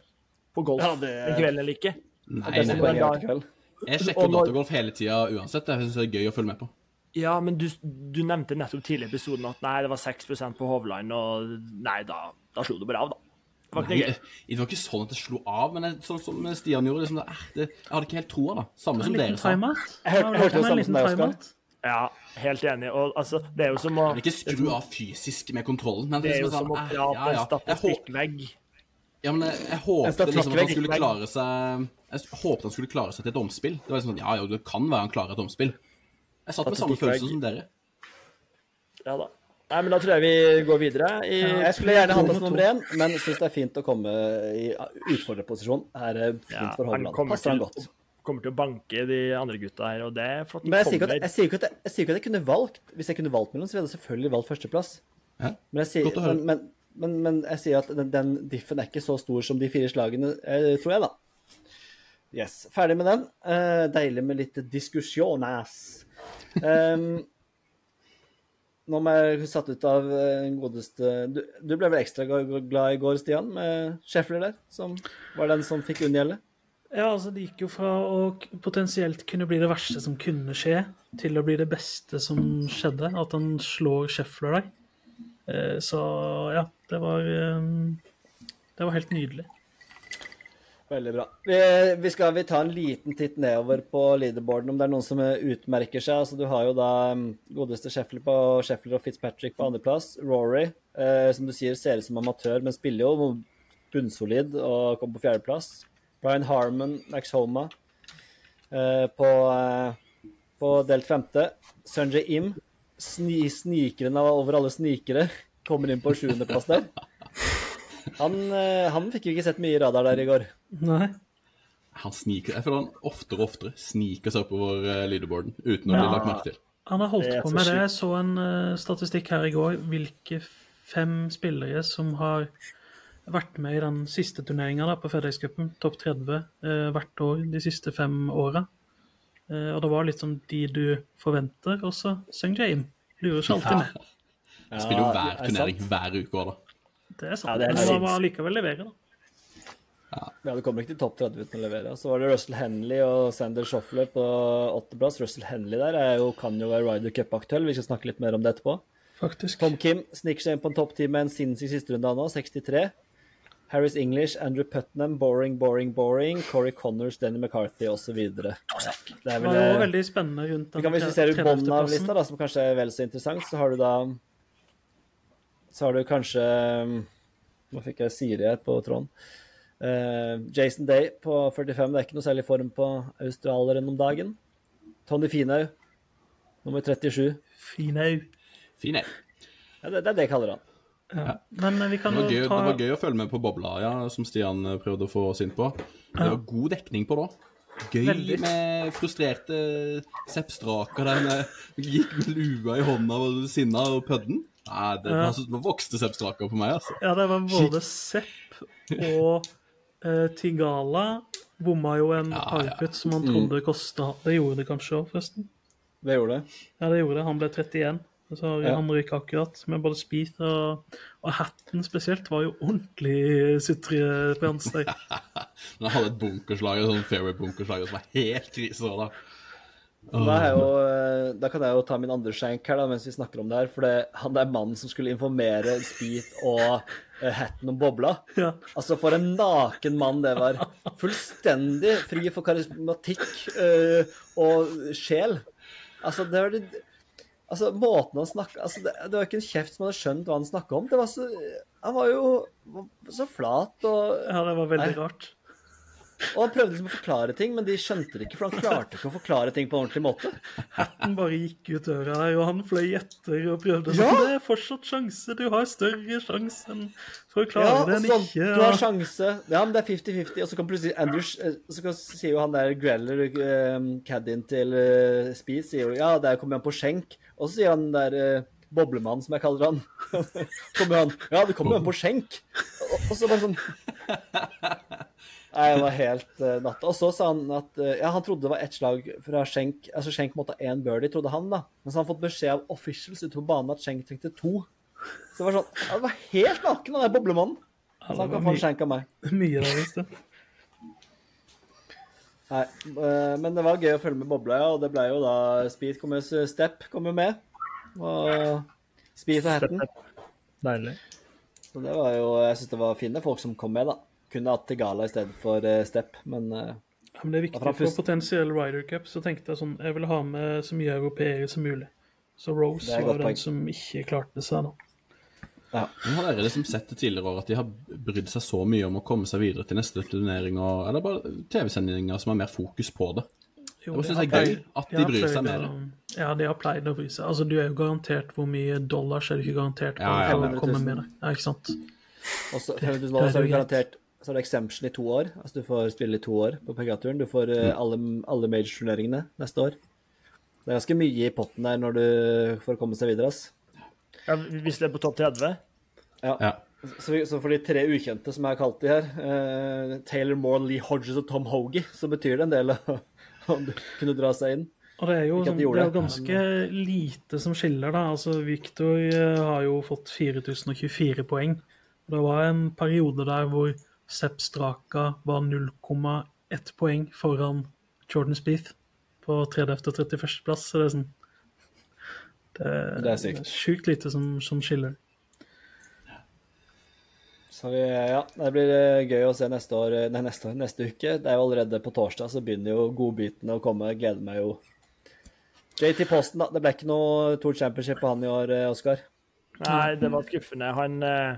S1: på golf
S3: Ja, det-
S1: den kvelden eller ikke.
S5: Nei,
S1: det
S5: nei.
S3: til kveld.
S5: Jeg sjekker
S1: når-
S5: datagolf hele tida uansett. Jeg syns det er gøy å følge med på.
S1: Ja, men du, du nevnte nettopp tidligere i episoden at nei, det var 6% på Hovland, og nei, da, da slo det bare av, da. Det var ikke
S5: Nei, det, det var ikke sånn at det slo av, men jeg, sånn som Stian gjorde liksom, det, det, Jeg hadde ikke helt troa, da. Samme som dere sa.
S3: Jeg hørte- det samme som deg, Oskar.
S1: Ja, helt enig. Og altså, det er jo som å
S5: ikke skru av fysisk med kontrollen. Men
S1: Det er jo som å prate
S5: ja, ja.
S1: en
S5: Jeg
S1: statistikkvegg.
S5: Ja, men jeg, jeg håpte liksom at han skulle klare seg Jeg håpet han skulle klare seg til et omspill. Det var liksom sånn, ja, jo, det kan være han klarer et omspill. Jeg satt med samme følelse som dere.
S1: Ja da. Nei, men da tror jeg vi går videre. I,
S3: Jeg skulle gjerne hatt oss nummer én, men syns det er fint å komme i utfordrerposisjon. Her er fint
S1: Ja,
S3: for
S1: han
S3: Passer han
S1: til,
S3: godt.
S1: Kommer til å banke de andre gutta her, og det er flott.
S3: Men jeg sier, at, jeg, sier ikke at jeg, jeg sier ikke at jeg kunne valgt Hvis jeg kunne valgt mellom, så ville jeg selvfølgelig valgt førsteplass.
S5: Ja.
S3: Men jeg sier, men, men, men, men jeg sier at den, den diffen er ikke så stor som de fire slagene, eh, tror jeg, da. Yes. Ferdig med den. Uh, deilig med litt diskusjones. Um, nå må jeg satt ut av eh, den godeste du, du ble vel ekstra glad i går, Stian, med Schäffler der, som var den som fikk unngjelde?
S4: Ja, altså Det gikk jo fra å potensielt kunne bli det verste som kunne skje, til å bli det beste som skjedde. At han slår Scheffler der. Eh, Så ja, det var eh, Det var helt nydelig.
S3: Veldig bra. Vi, vi skal vi ta en liten titt nedover på leaderboarden, om det er noen som utmerker seg. Altså, du har jo da um, godeste Sheffler, på, Sheffler og Fitzpatrick på andreplass. Rory, eh, som du sier, ser ut som amatør, men spiller jo bunnsolid og kommer på fjerdeplass. Brian Harmon, Max Homa eh, på, eh, på delt femte. Sunjay Im, sni, snikeren av over alle snikere, kommer inn på sjuendeplass der. Han, eh, han fikk jo ikke sett mye radar der i går.
S4: Nei.
S5: Han sniker, Jeg føler han oftere og oftere sniker seg oppover leaderboarden uten å bli
S4: Ja.
S5: lagt merke til.
S4: Han har holdt på med det. Jeg så en statistikk her i går. Hvilke fem spillere som har vært med i den siste turneringa på FedEx-cupen, topp 30, eh, hvert år de siste fem åra. Eh, og det var litt sånn de du forventer, også Sung Jae-im. Lurer ikke alltid med.
S5: Han spiller jo hver
S3: er
S5: turnering
S3: sant?
S5: hver uke òg, da.
S4: Det er sant.
S1: Ja, det er
S4: Men han må allikevel levere, da.
S3: Ja, du kommer ikke til topp 30 uten å levere. Så var det Russell Henley og Sander Schoffler på åttendeplass. Russell Henley der er jo, kan jo være Ryder Cup-aktuell. Vi skal snakke litt mer om det etterpå.
S4: Faktisk.
S3: Tom Kim sniker seg inn på en topp ti med en sinnssyk sisterunde nå, 63. Harris English, Andrew Putnam, Boring, Boring, Boring, Corey Connors, Denny McCarthy osv. Det er
S4: Det
S3: vel
S4: var jo
S3: eh,
S4: veldig spennende rundt
S3: den. hvis vi ser ut bunnen av lista, da, som kanskje er vel så interessant, så har du da Så har du kanskje Nå fikk jeg Siri her på tråden. Uh, Jason Day på 45. Det er ikke noe særlig form på australieren om dagen. Tony Finau, nummer 37.
S4: Finau.
S5: Finau.
S3: Ja, det, det er det jeg kaller han.
S4: Ja. Men eh, vi kan
S5: Det var, gøy,
S4: ta
S5: det var gøy å følge med på bobla, ja, som Stian eh, prøvde å få oss inn på. Det var god dekning på da. Gøy
S4: Veldig.
S5: med frustrerte Sepp Straka der med gikk med lua i hånda og sinna og pødden. Nei, det,
S4: Ja.
S5: altså, det vokste Sepp Straka på meg, altså.
S4: Ja, det var både Sepp og eh, Tigala bomma jo en
S5: Ja, ja.
S4: som han trodde kosta Det gjorde det kanskje òg, forresten.
S3: Det gjorde det.
S4: Ja, det gjorde det. Han ble 31. Og så
S3: Ja.
S4: han røyk akkurat. Men både Speed og, og hatten spesielt var jo ordentlig sutre på hans steg
S5: Men han hadde et bunkerslag, et sånn fairway-bunkerslag som var helt krise. da.
S3: Da, er jo, eh, da kan jeg jo ta min andre skjenk her da, mens vi snakker om det her. For det, han er mannen som skulle informere Speed og uh, Hatten om bobla.
S4: Ja.
S3: Altså, for en naken mann det var. Fullstendig fri for karismatikk uh, og sjel. Altså, det var det Altså, måten han snakka altså, det, det var ikke en kjeft som hadde skjønt hva han snakka om. Det var så Han var jo så flat og
S4: ja, det var veldig
S3: Nei.
S4: rart.
S3: Og han prøvde liksom å forklare ting, men de skjønte det ikke, for han klarte ikke å forklare ting på en ordentlig måte.
S4: Hatten bare gikk ut døra her, og han fløy etter og prøvde sånn.
S3: Ja!
S4: Det er fortsatt sjanse. Du har større sjanse enn for å klare
S3: Ja,
S4: det enn
S3: sånn,
S4: ikke.
S3: du har sjanse. Ja, men det er 50-50. Og så kan plutselig Andrew eh, Så kan, sier jo han der Greller, uh, caddien til uh, Speed, sier jo ja, der kommer han på skjenk. Og så sier han der uh, Boblemann, som jeg kaller han, kommer han Ja, det kommer han på skjenk. Og, og så bare sånn Nei, jeg var helt uh, natta. Og så sa han at uh, ja, han trodde det var ett slag fra Schenk. Altså Schenk måtte ha én birdie, trodde han, da. Men så har han fått beskjed av officials ute på banen at Schenk trengte to. Så det var sånn det var helt naken, han der boblemannen. Så han kan få en Schenk av meg.
S4: Mye av det.
S3: Nei, eh, men det var gøy å følge med bobla, ja. Og det ble jo da Speed kom jo, Step kom jo med. Og Speed og Hatten.
S1: Deilig.
S3: Så det var jo Jeg syns det var fine folk som kom med, da. Kunne hatt Tegala i stedet for eh, Step, men uh,
S4: Ja, men det er viktig
S3: for
S4: potensiell Ryder Cup, så tenkte jeg sånn Jeg vil ha med så mye europeere som mulig. Så Rose var den som ikke klarte seg, da.
S5: Men har dere liksom sett det tidligere år at de har brydd seg så mye om å komme seg videre til neste turnering, og, eller bare TV-sendinger som har mer fokus på det?
S4: Jo,
S5: Jeg
S4: syns
S5: synes er gøy at de bryr seg mer.
S4: Ja, de har pleid å bry seg. Altså, du er jo garantert hvor mye dollars er du ikke garantert på
S5: Ja, ja,
S4: å komme med det. Ja, ikke sant?
S3: Og så 500 000 dollar, så er det garantert så har du exemption i to år. Altså du får spille i to år på PGA-turen. Du får uh, alle, alle major-turneringene neste år. Det er ganske mye i potten der når du får komme seg videre, ass.
S1: Ja, hvis det er på topp 30?
S5: Ja.
S3: Så, så for de tre ukjente som jeg har kalt de her, uh, Taylor Moore, Lee Hodges og Tom Hogie, så betyr det en del om du kunne dra seg inn.
S4: Og det er jo, sånn,
S3: de gjorde
S4: det er jo ganske lite som skiller, da. Altså, Victor eh, har jo fått 4024 poeng. Det var en periode der hvor Sepp Straka var 0,1 poeng foran Jordan Spieth på 30. og 31. plass. Så det er sånn Det,
S3: Det er sykt.
S4: sjukt lite som, som skiller.
S3: Så vi, ja, det blir eh, gøy å se neste år, eh, nei, neste år, neste uke. Det er jo allerede på torsdag, så begynner jo godbitene å komme. Jeg gleder meg jo. JT Posten, da. Det ble ikke noe Tour Championship på han i år, eh, Oskar.
S1: Nei, det var skuffende. Han, eh,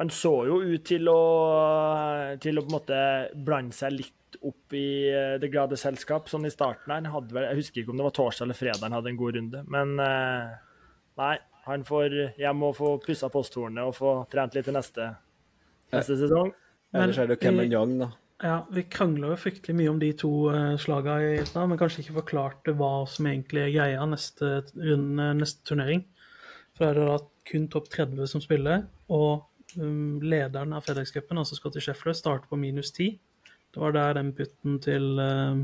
S1: han så jo ut til å, til å på en måte blande seg litt opp i eh, det glade selskap, sånn i starten her. Han Hadde vel, jeg husker ikke om det var torsdag eller fredag han hadde en god runde, men eh, nei. Han får hjem og få pussa posthornet og få trent litt til neste, neste sesong.
S3: Ellers er det Cameron Young, da.
S4: Ja, Vi krangla jo fryktelig mye om de to uh, slaga i stad, men kanskje ikke forklarte hva som egentlig er greia neste, neste turnering. For da er det da kun topp 30 som spiller, og lederen av FedEx-cupen, altså Scotty Scheffler, starter på minus 10. Det var der den putten til, um,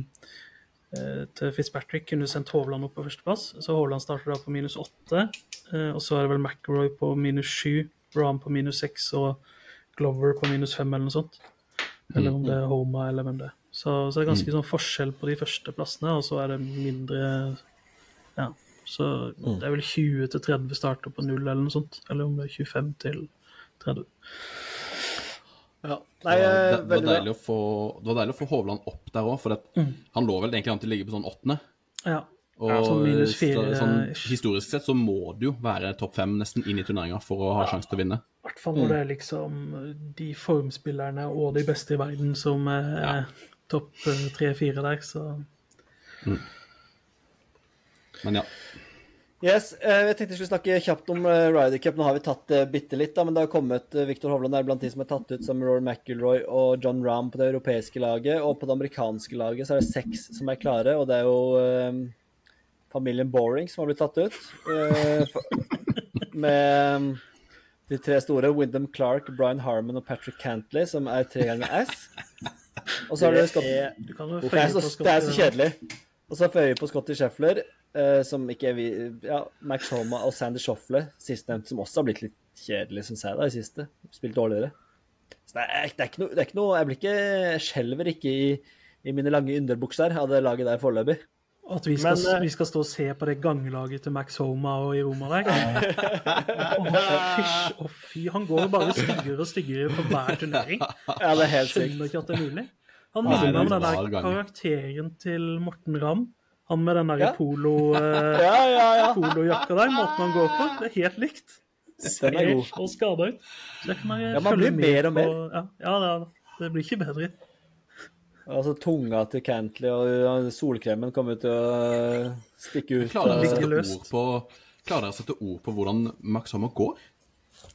S4: eh, til Fitzpatrick kunne sendt Hovland opp på førsteplass. Så Hovland starter da på minus 8, eh, og så er det vel McRoy på minus 7, Rahm på minus 6 og Glover på minus 5 eller noe sånt. Eller om det er Homa, eller hvem det er. Så, så det er ganske sånn forskjell på de første plassene, og så er det mindre Ja. Så det er vel 20 til 30 starter på null, eller noe sånt. Eller om det er 25 til 30.
S3: Ja.
S5: Det
S3: Nei,
S5: var,
S3: eh,
S5: det, det, var
S3: veldig
S5: deilig å få, det var deilig å få Hovland opp der òg, for det, han lå vel egentlig an til å ligge på sånn åttende.
S4: Ja.
S5: Og
S4: sånn minus fire,
S5: sånn, historisk sett så må det jo være topp fem nesten inn i turneringa for å ha sjanse til å vinne.
S4: I hvert fall når det er liksom de formspillerne og de beste i verden som er topp tre-fire der, så
S5: Men ja.
S3: Yes, eh, jeg tenkte jeg skulle snakke kjapt om eh, Ryder Cup. Nå har vi tatt det bitte litt, da, men det har kommet eh, Victor Hovland er blant de som er tatt ut, som Roar McIlroy og John Rahm på det europeiske laget. Og på det amerikanske laget så er det seks som er klare, og det er jo eh, familien Boring som har blitt tatt ut. Eh, med de tre store, Wyndham Clark, Brian Harmon og Patrick Cantley, som er tre ganger S. Og så har du Scott... Det er, så, kjedelig. Og så føyer vi på Scotty Sheffler, eh, som ikke er vi... Ja, Max Homa og Sandy Shoffle, sistnevnte, som også har blitt litt kjedelig, syns jeg, da, i siste. Spilt dårligere. Så det er, det er ikke noe, det er ikke noe Jeg blir ikke skjelver ikke i, i mine lange underbukser av det laget der foreløpig.
S4: At vi skal,
S1: Men, eh,
S4: vi skal stå og se på det ganglaget til Max Homa og i Roma der. Å, fy. Han går jo bare styggere og styggere for hver turnering.
S3: Ja, det er helt sykt.
S4: Skjønner ikke at det er mulig. Han minner meg om den
S5: er
S4: der karakteren til Morten Ramm. Han med den der
S3: Ja.
S4: polo, eh,
S3: Ja, ja, ja.
S4: polojakka der, måten han går på. Det er helt likt.
S3: Ser er
S4: og skada ut. Så kan jeg
S3: Ja, man blir
S4: med
S3: mer og mer.
S4: på- Ja, ja det, blir ikke bedre.
S3: Altså, tunga til Cantley og solkremen kommer til å øh, stikke ut.
S5: Klarer dere å sette ord på hvordan Max Hammer går?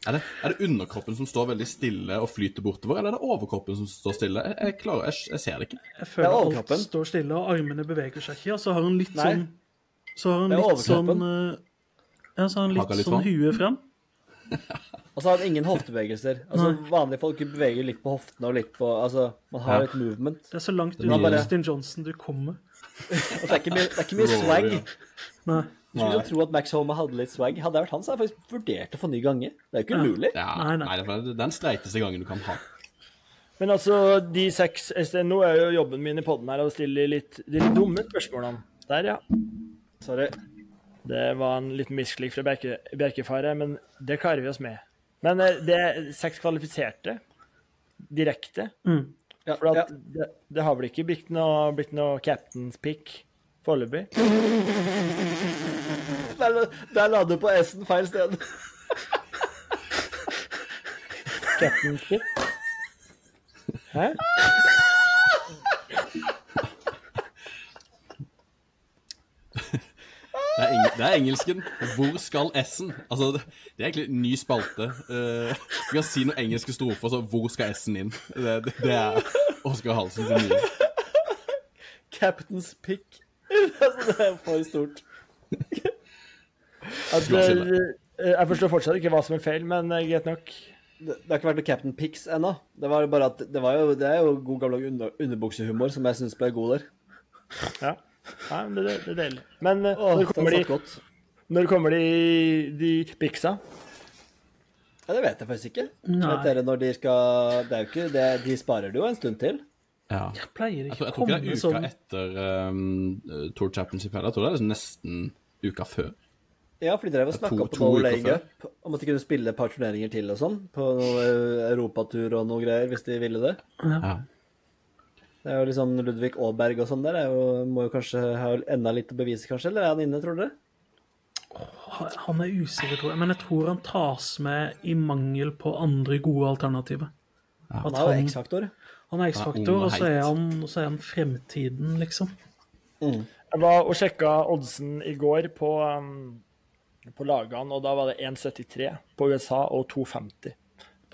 S5: Er det, er det underkroppen som står veldig stille og flyter bortover, eller er det overkroppen som står stille? Jeg, jeg, klarer, jeg, jeg ser det ikke.
S4: Jeg
S3: er
S4: føler alt
S3: overkroppen.
S4: står stille, og armene beveger seg ikke. Og så har han litt
S3: Nei.
S4: sånn Så har
S3: hun
S4: litt sånn eh, Ja, så har han litt,
S5: litt
S4: sånn
S5: huet
S4: hue frem.
S3: Og så har han ingen hoftebevegelser. Altså, Vanlige folk beveger litt på hoftene og litt på Altså, man har
S5: Ja.
S3: et movement.
S4: Det er så langt unna
S3: mye-
S4: Johnson du kommer.
S3: Og det er ikke mye, det er ikke mye swag.
S4: Nei.
S3: Skulle tro at Max Homa hadde litt swag. Hadde det vært han, så hadde jeg faktisk vurdert å få ny gange. Det er jo ikke umulig.
S5: Ja,
S4: Nei,
S5: nei,
S4: nei.
S5: det er den streiteste gangen du kan ha.
S1: Men altså, de seks nå er jo jobben min i poden her å stille litt, de litt dumme spørsmålene. Der, ja.
S3: Sorry.
S1: Det var en liten misklikk fra Bjerke, Bjerkefare, men det klarer vi oss med. Men eh, det er seks kvalifiserte direkte.
S4: Mm.
S3: Ja,
S1: For
S3: ja.
S1: det, det har vel ikke blitt noe, blitt noe captain's pick foreløpig?
S3: Der, der la du på S-en feil sted.
S1: Captain Ship? Hæ?
S5: Det er, eng det er engelsken. Hvor skal S-en? Altså, det, det er egentlig en ny spalte. Uh, vi kan si noen engelske strofer, så hvor skal S-en inn? Det, det, det er Oskar Halsen sin nye.
S3: Captain's pick. Altså, det er for stort.
S1: At, eh, jeg forstår fortsatt ikke hva som er feil, men eh, greit nok.
S3: Det, det har ikke vært noe Captain Picks ennå. Det var bare at det, var jo, det er jo god gammel under, underbuksehumor som jeg syns ble god der.
S1: Ja. ja men det, det er deilig. Men eh,
S3: Åh,
S1: når kommer de, når kommer de, de piksa?
S3: Ja, det vet jeg faktisk ikke. Vet dere når de skal Det er jo ikke det, De sparer det jo en stund til.
S5: Ja.
S4: Jeg pleier ikke å
S5: tror,
S4: sånn
S5: jeg tror ikke det er uka
S4: sånn
S5: etter um, Tour Championship heller. Jeg tror det er liksom nesten uka før.
S3: Ja, for de drev og snakka på noe
S5: lenge
S3: up om at de kunne spille et par turneringer til og sånn. På noe eh, europatur og noe greier, hvis de ville det.
S5: Ja.
S3: Det er jo liksom Ludvig Aaberg og sånn der. Er jo, må jo kanskje ha enda litt å bevise, kanskje? Eller er han inne, tror dere?
S4: Han er usikker, tror jeg. Men jeg tror han tas med i mangel på andre gode alternativer.
S3: Han
S4: At
S3: har jo
S4: han,
S3: X-faktor.
S4: Han er X-faktor,
S5: og
S4: og så er, han, så er han fremtiden, liksom.
S1: Jeg var og sjekka oddsen i går på, um, på lagene, og da var det 1,73 på USA og 2,50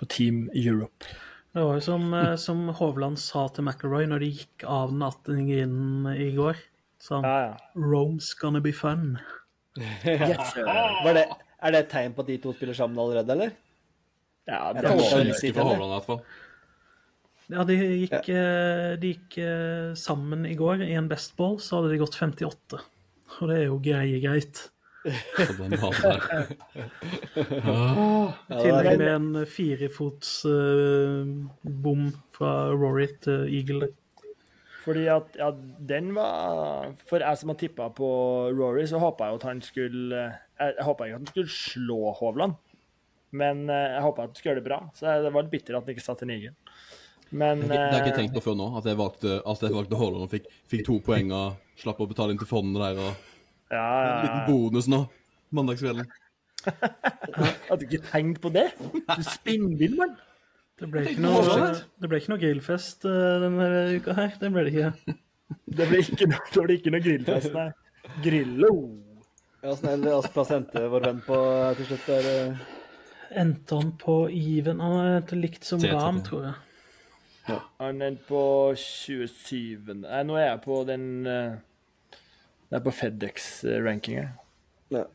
S1: på Team Europe.
S4: Det var jo som, eh, som Hovland sa til McElroy når de gikk av den 18. grinden i går. Så han
S1: Ja, ja.
S4: Rome's gonna be fun.
S3: Var det, er det et tegn på at de to spiller sammen allerede, eller?
S1: ja det det,
S3: det.
S5: Ønsker for Hovland, i hvert fall.
S4: Ja, de gikk, eh, de gikk eh, sammen i går. I en bestball så hadde de gått 58. Og det er jo greie greit.
S5: Til den var der.
S4: I tillegg med en firefots uh, bom fra Rory til Eagle.
S1: Fordi at ja, den var For jeg som har tippa på Rory, så håpa jeg jo at han skulle Jeg, håpa ikke at han skulle slå Hovland, men eh, jeg håpa at han skulle gjøre det bra. Så det var litt bitter at han ikke satt en egen. Men
S5: Det har jeg ikke
S1: eh,
S5: tenkt på før nå, at jeg valgte, at jeg valgte Haaland og fikk, fikk to poeng og slapp å betale inn til fondet der. og
S1: ja,
S5: En
S1: ja,
S5: liten bonus nå, mandagskvelden.
S1: Hadde hadde ikke tenkt på det. Du spinnvill, mann.
S4: Det ble ikke noe,
S5: det
S4: ble ikke noe grillfest denne uka her. Det ble det ikke.
S1: Det ble ikke noe, det ble ikke noe grillfest, nei. Grillo.
S3: Ja, snill plass endte vår venn på eh, til slutt der. eh.
S4: Endte han på even? Han er likt som Ram, tror jeg.
S1: Han er på 27. Nei, nå er jeg på den eh, Det er på FedEx-rankinga.
S3: Ja.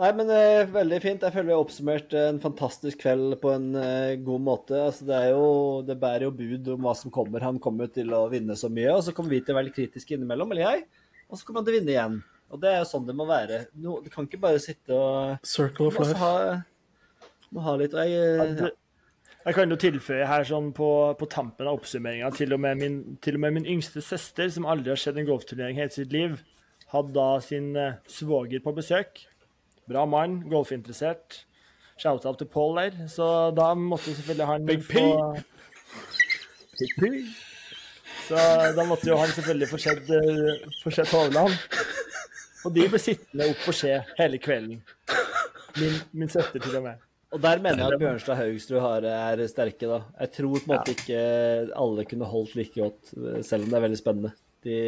S3: Nei, men eh, veldig fint. Jeg føler vi har oppsummert en fantastisk kveld på en eh, god måte. Altså, det, er jo, det bærer jo bud om hva som kommer. Han kommer til å vinne så mye, og så kommer vi til å være litt kritiske innimellom, eller jeg. Og så kommer han til å vinne igjen. Og det er jo sånn det må være. No, du kan ikke bare sitte og
S4: Circle of
S3: må
S4: life.
S3: ha, må ha litt og jeg, ja.
S1: Jeg kan jo tilføye her sånn på, på tampen av oppsummeringa til, og med min- til og med min yngste søster, som aldri har sett en golfturnering hele sitt liv, hadde da sin eh, svoger på besøk. Bra mann, golfinteressert. Shout-out til Paul der. Så da måtte selvfølgelig han
S3: Big P.
S1: Big P. Så da måtte jo han selvfølgelig få sett, eh, få sett Hovland. Og de ble sittende opp og se hele kvelden. Min, min søster til og med.
S3: Og der mener jeg at Bjørnstad Haugstrud har, er sterke, da. Jeg tror på en måte ikke alle kunne holdt like godt, selv om det er veldig spennende. De,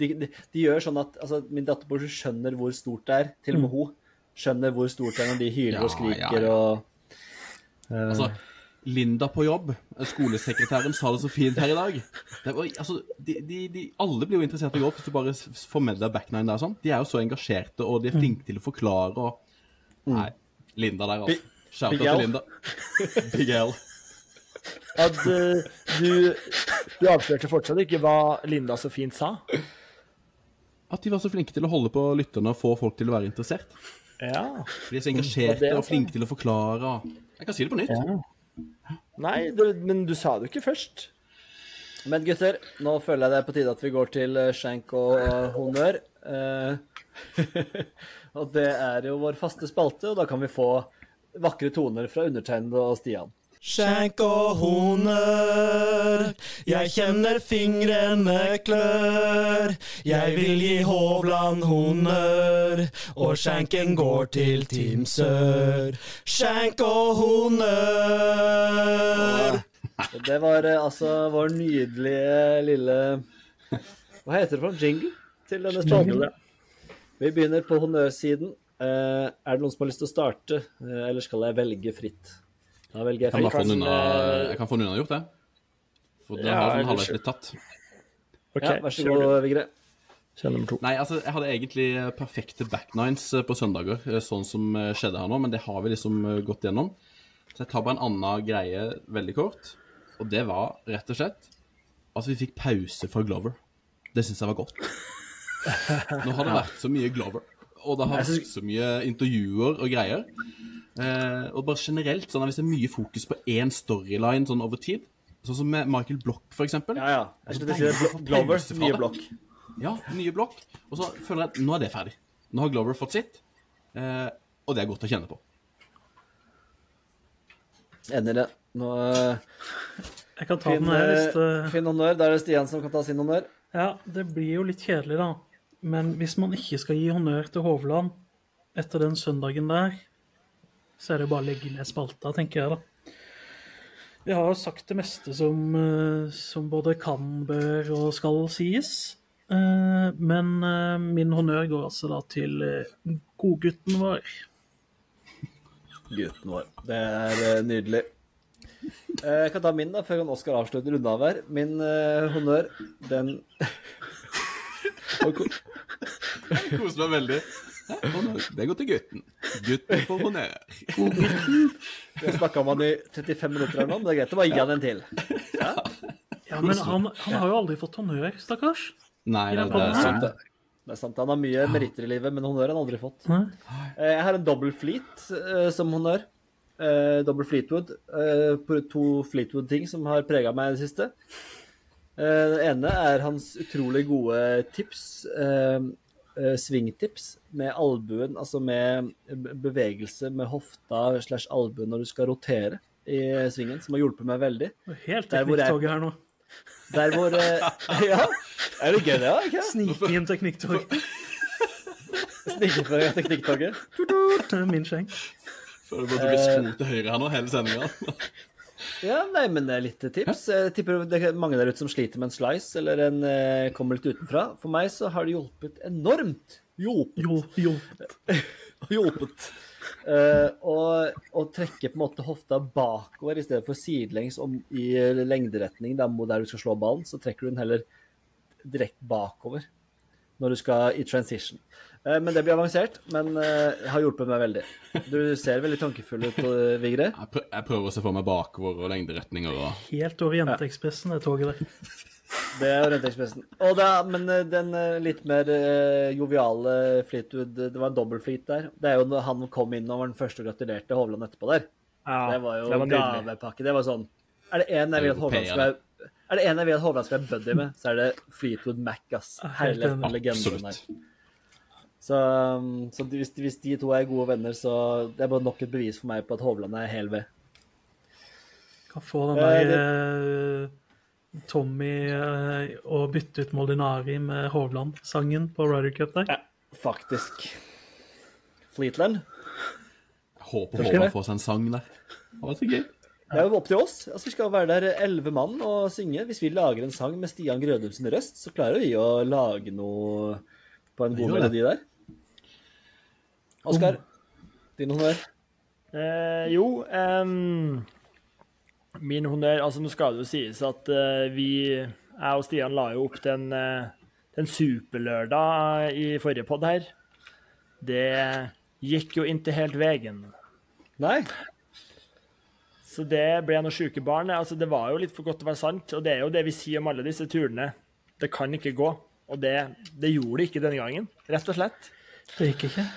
S3: de, de, de gjør sånn at altså, Min datter skjønner hvor stort det er. Til og med hun skjønner hvor stort det er når de hyler
S5: Ja,
S3: og skriker
S5: ja, ja.
S3: og uh...
S5: Altså, Linda på jobb, skolesekretæren, sa det så fint her i dag. Det var, altså, de, de, de, alle blir jo interessert i golf hvis du bare får med deg backnine der. Sånn. De er jo så engasjerte, og de er flinke til å forklare. og Nei, Linda der, altså. Shout out
S3: Big
S5: til Linda. Big L.
S1: At uh, du, du avslørte fortsatt ikke hva Linda så fint sa.
S5: At de var så flinke til å holde på lytterne og få folk til å være interessert.
S1: Ja.
S5: De er så engasjerte
S1: er
S5: og flinke til å forklare. Jeg kan si det på nytt.
S1: Nei, det, men du sa det jo ikke først.
S3: Men gutter, nå føler jeg det er på tide at vi går til eh, skjenk og eh, honnør. Uh, og det er jo vår faste spalte, og da kan vi få vakre toner fra undertegnede og Stian.
S6: Skjenk og honør, jeg kjenner fingrene klør. Jeg vil gi Hovland honnør, og skjenken går til Team Sør. Skjenk og honør.
S3: Og det var eh, altså vår nydelige lille Hva heter det for en jingle til denne spalten? Vi begynner på honnørsiden. Eh, er det noen som har lyst til å starte, uh, eller skal jeg velge fritt? Da velger jeg
S5: Kan
S3: fritt.
S5: den unna, jeg kan få den unnagjort, det. For da
S1: Ja,
S5: har den halvveis blitt tatt.
S1: OK,
S3: Ja, vær så god. Vigre.
S1: Kjør nummer to.
S5: Nei, altså, jeg hadde egentlig eh, perfekte backnines eh, på søndager, eh, sånn som eh, skjedde her nå, men det har vi liksom eh, gått gjennom. Så jeg tar bare en annen greie veldig kort, og det var rett og slett at vi fikk pause fra Glover. Det syns jeg var godt. Nå har det vært så mye Glover, og det har vært så mye intervjuer og greier. Eh, og bare generelt, sånn at hvis det er mye fokus på én storyline sånn over tid, sånn som med Michael Block, for eksempel.
S3: Ja, ja. Jeg skulle til å si det. Glover, nye Block.
S5: Ja, nye Block. Og så føler jeg at nå er det ferdig. Nå har Glover fått sitt, eh, og det er godt å kjenne på.
S3: Enig i det. Nå eh,
S4: Jeg kan ta
S3: Finn,
S4: den her hvis
S3: eh,
S4: det
S3: Finn honnør. Da er det Stian som kan ta sin honnør.
S4: Ja, det blir jo litt kjedelig, da. Men hvis man ikke skal gi honnør til Hovland etter den søndagen der, så er det bare å legge ned spalta, tenker jeg, da. Vi har jo sagt det meste som, eh, som både kan, bør og skal sies. Eh, Men eh, min honnør går altså da til godgutten vår.
S3: Gutten vår. Det er nydelig. Jeg kan ta min, da, før Oskar avslutter unna her. Min honnør, den Ko-
S5: Koser meg veldig. Det går til gutten. Gutten får honnør.
S3: Det snakka om han i 35 minutter eller noe. men det er greit å bare gi han en til.
S4: Ja, men han, han har jo aldri fått honnør, stakkars.
S5: Nei, det, det er
S4: sant.
S5: det.
S3: Det er sant, Han har mye meritter i livet, men honnør har han aldri fått.
S4: Nei.
S3: Eh, Jeg har en dobbel fleet eh, som honnør. Eh, dobbel Fleetwood. Eh, to Fleetwood-ting som har prega meg i det siste. Eh, det ene er hans utrolig gode tips. Eh, eh, svingtips med albuen, altså med bevegelse med hofta slash albuen når du skal rotere i svingen, som har hjulpet meg veldig.
S4: Helt teknikktoget her nå.
S3: Der hvor eh, Ja, er det gøy, det? Ja, ikke?
S4: Sniking inn teknikktog.
S3: Snike av teknikktoget.
S4: Min skjeng.
S5: Føler du at du blir spurt til høyre her nå hele sendinga.
S3: Ja, nei, men det er litt tips. Jeg tipper det er mange der ute som sliter med en slice eller en eh, kommer litt utenfra. For meg så har det hjulpet enormt. Hjulpet.
S4: Jo, hjulpet.
S3: hjulpet. Uh, og, og trekke på en måte hofta bakover i stedet for sidelengs om, i lengderetning da, der du skal slå ballen, så trekker du den heller direkte bakover når du skal i transition. Eh, men det blir avansert, men eh, har hjulpet meg veldig. Du ser veldig tankefull ut, eh, Vigre.
S5: Jeg, prøver å se for meg bakover og lengderetninger og
S4: Helt Orientekspressen, det toget der.
S3: Det er Orientekspressen. Og det men den litt mer joviale Fleetwood Det var en dobbeltfleet der. Det er jo når han kom inn og var den første og gratulerte Hovland etterpå der.
S1: Ja,
S3: det var jo
S1: det var
S3: gavepakke. Det var sånn Er det én jeg vil at Hovland skal være er det en jeg vil at Hovland skal være buddy med, så er det Fleetwood Mac, ass. Hele legenden der. Så, um, så hvis, hvis de to er gode venner, så det er bare nok et bevis for meg på at Hovland er hel ved.
S4: Kan få den
S3: Eh,
S4: der eh, Tommy eh, og bytte ut Molinari med Hovland-sangen på Ryder Cup der.
S3: Ja, faktisk. Fleetland.
S5: Jeg håper
S3: Hovland
S5: får seg en sang der. Det var så gøy.
S3: Det er jo opp til oss. Altså, vi skal være der elleve mann og synge. Hvis vi lager en sang med Stian Grødum sin røst, så klarer vi å lage noe på en god melodi der. Oskar, din honnør.
S1: Eh, jo um, Min honnør Altså, nå skal det jo sies at uh, vi, jeg og Stian, la jo opp til en, eh, til en superlørdag i forrige pod her. Det gikk jo ikke helt veien.
S3: Nei,
S1: Så det ble noen sjuke barn. Altså, det var jo litt for godt til å være sant, og det er jo det vi sier om alle disse turene. Det kan ikke gå. Og det, det gjorde det ikke denne gangen, rett og slett.
S4: Det gikk ikke.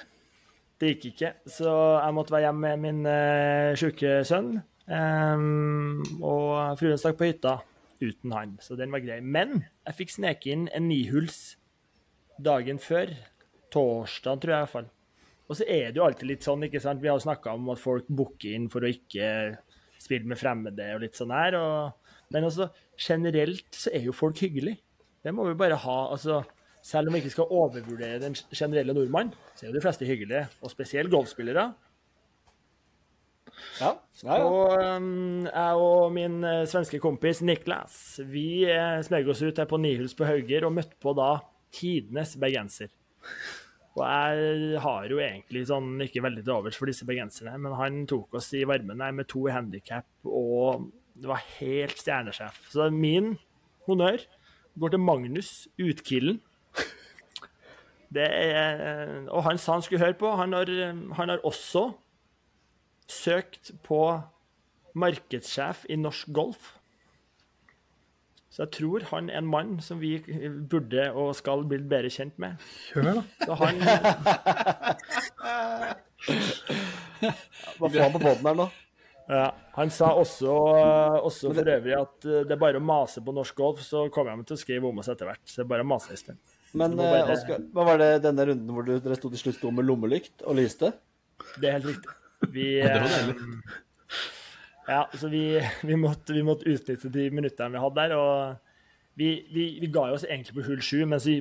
S1: Det gikk ikke, så jeg måtte være hjemme med min uh, sjuke sønn. Um, og fruen stakk på hytta. uten han, så den var grei. Men jeg fikk sneke inn en nihuls dagen før. Torsdag, tror jeg i hvert fall. Og så er det jo alltid litt sånn, ikke sant. Vi har jo snakka om at folk booker inn for å ikke spille med fremmede og litt sånn her. Og, men altså, generelt så er jo folk hyggelig. Det må vi bare ha. altså, Selv om vi ikke skal overvurdere den generelle nordmann, så er jo de fleste hyggelige. Og spesielt golfspillere.
S3: Ja, ja, ja.
S1: Og um, jeg og min eh, svenske kompis Niklas vi uh, smeg oss ut her på Nihuls på Hauger og møtte på da tidenes bergenser. Og jeg har jo egentlig sånn ikke veldig til overs for disse bergenserne, men han tok oss i varmen her med to handikap, og det var helt stjernesjef. Så min honnør går til Magnus Utkillen. Det er, og han sa han skulle høre på. Han har, han har også søkt på markedssjef i norsk golf. Så jeg tror han er en mann som vi burde og skal bli bedre kjent med.
S4: Kjør, da.
S1: Så han
S3: Hva faen på båten her nå?
S1: Ja, han sa også, også for øvrig at eh, det er bare å mase på norsk golf, så kommer jeg til å skrive om oss etter hvert. Så det er bare å mase, Øystein.
S3: Men
S1: bare-
S3: eh, Oskar, hva var det denne runden hvor dere sto til slutt sto med lommelykt og lyste?
S1: Det er helt riktig. Vi,
S5: det var
S1: eh, ja, så vi, vi, måtte, vi måtte utnytte de minuttene vi hadde der. og vi, vi, vi ga oss egentlig på hull sju, men vi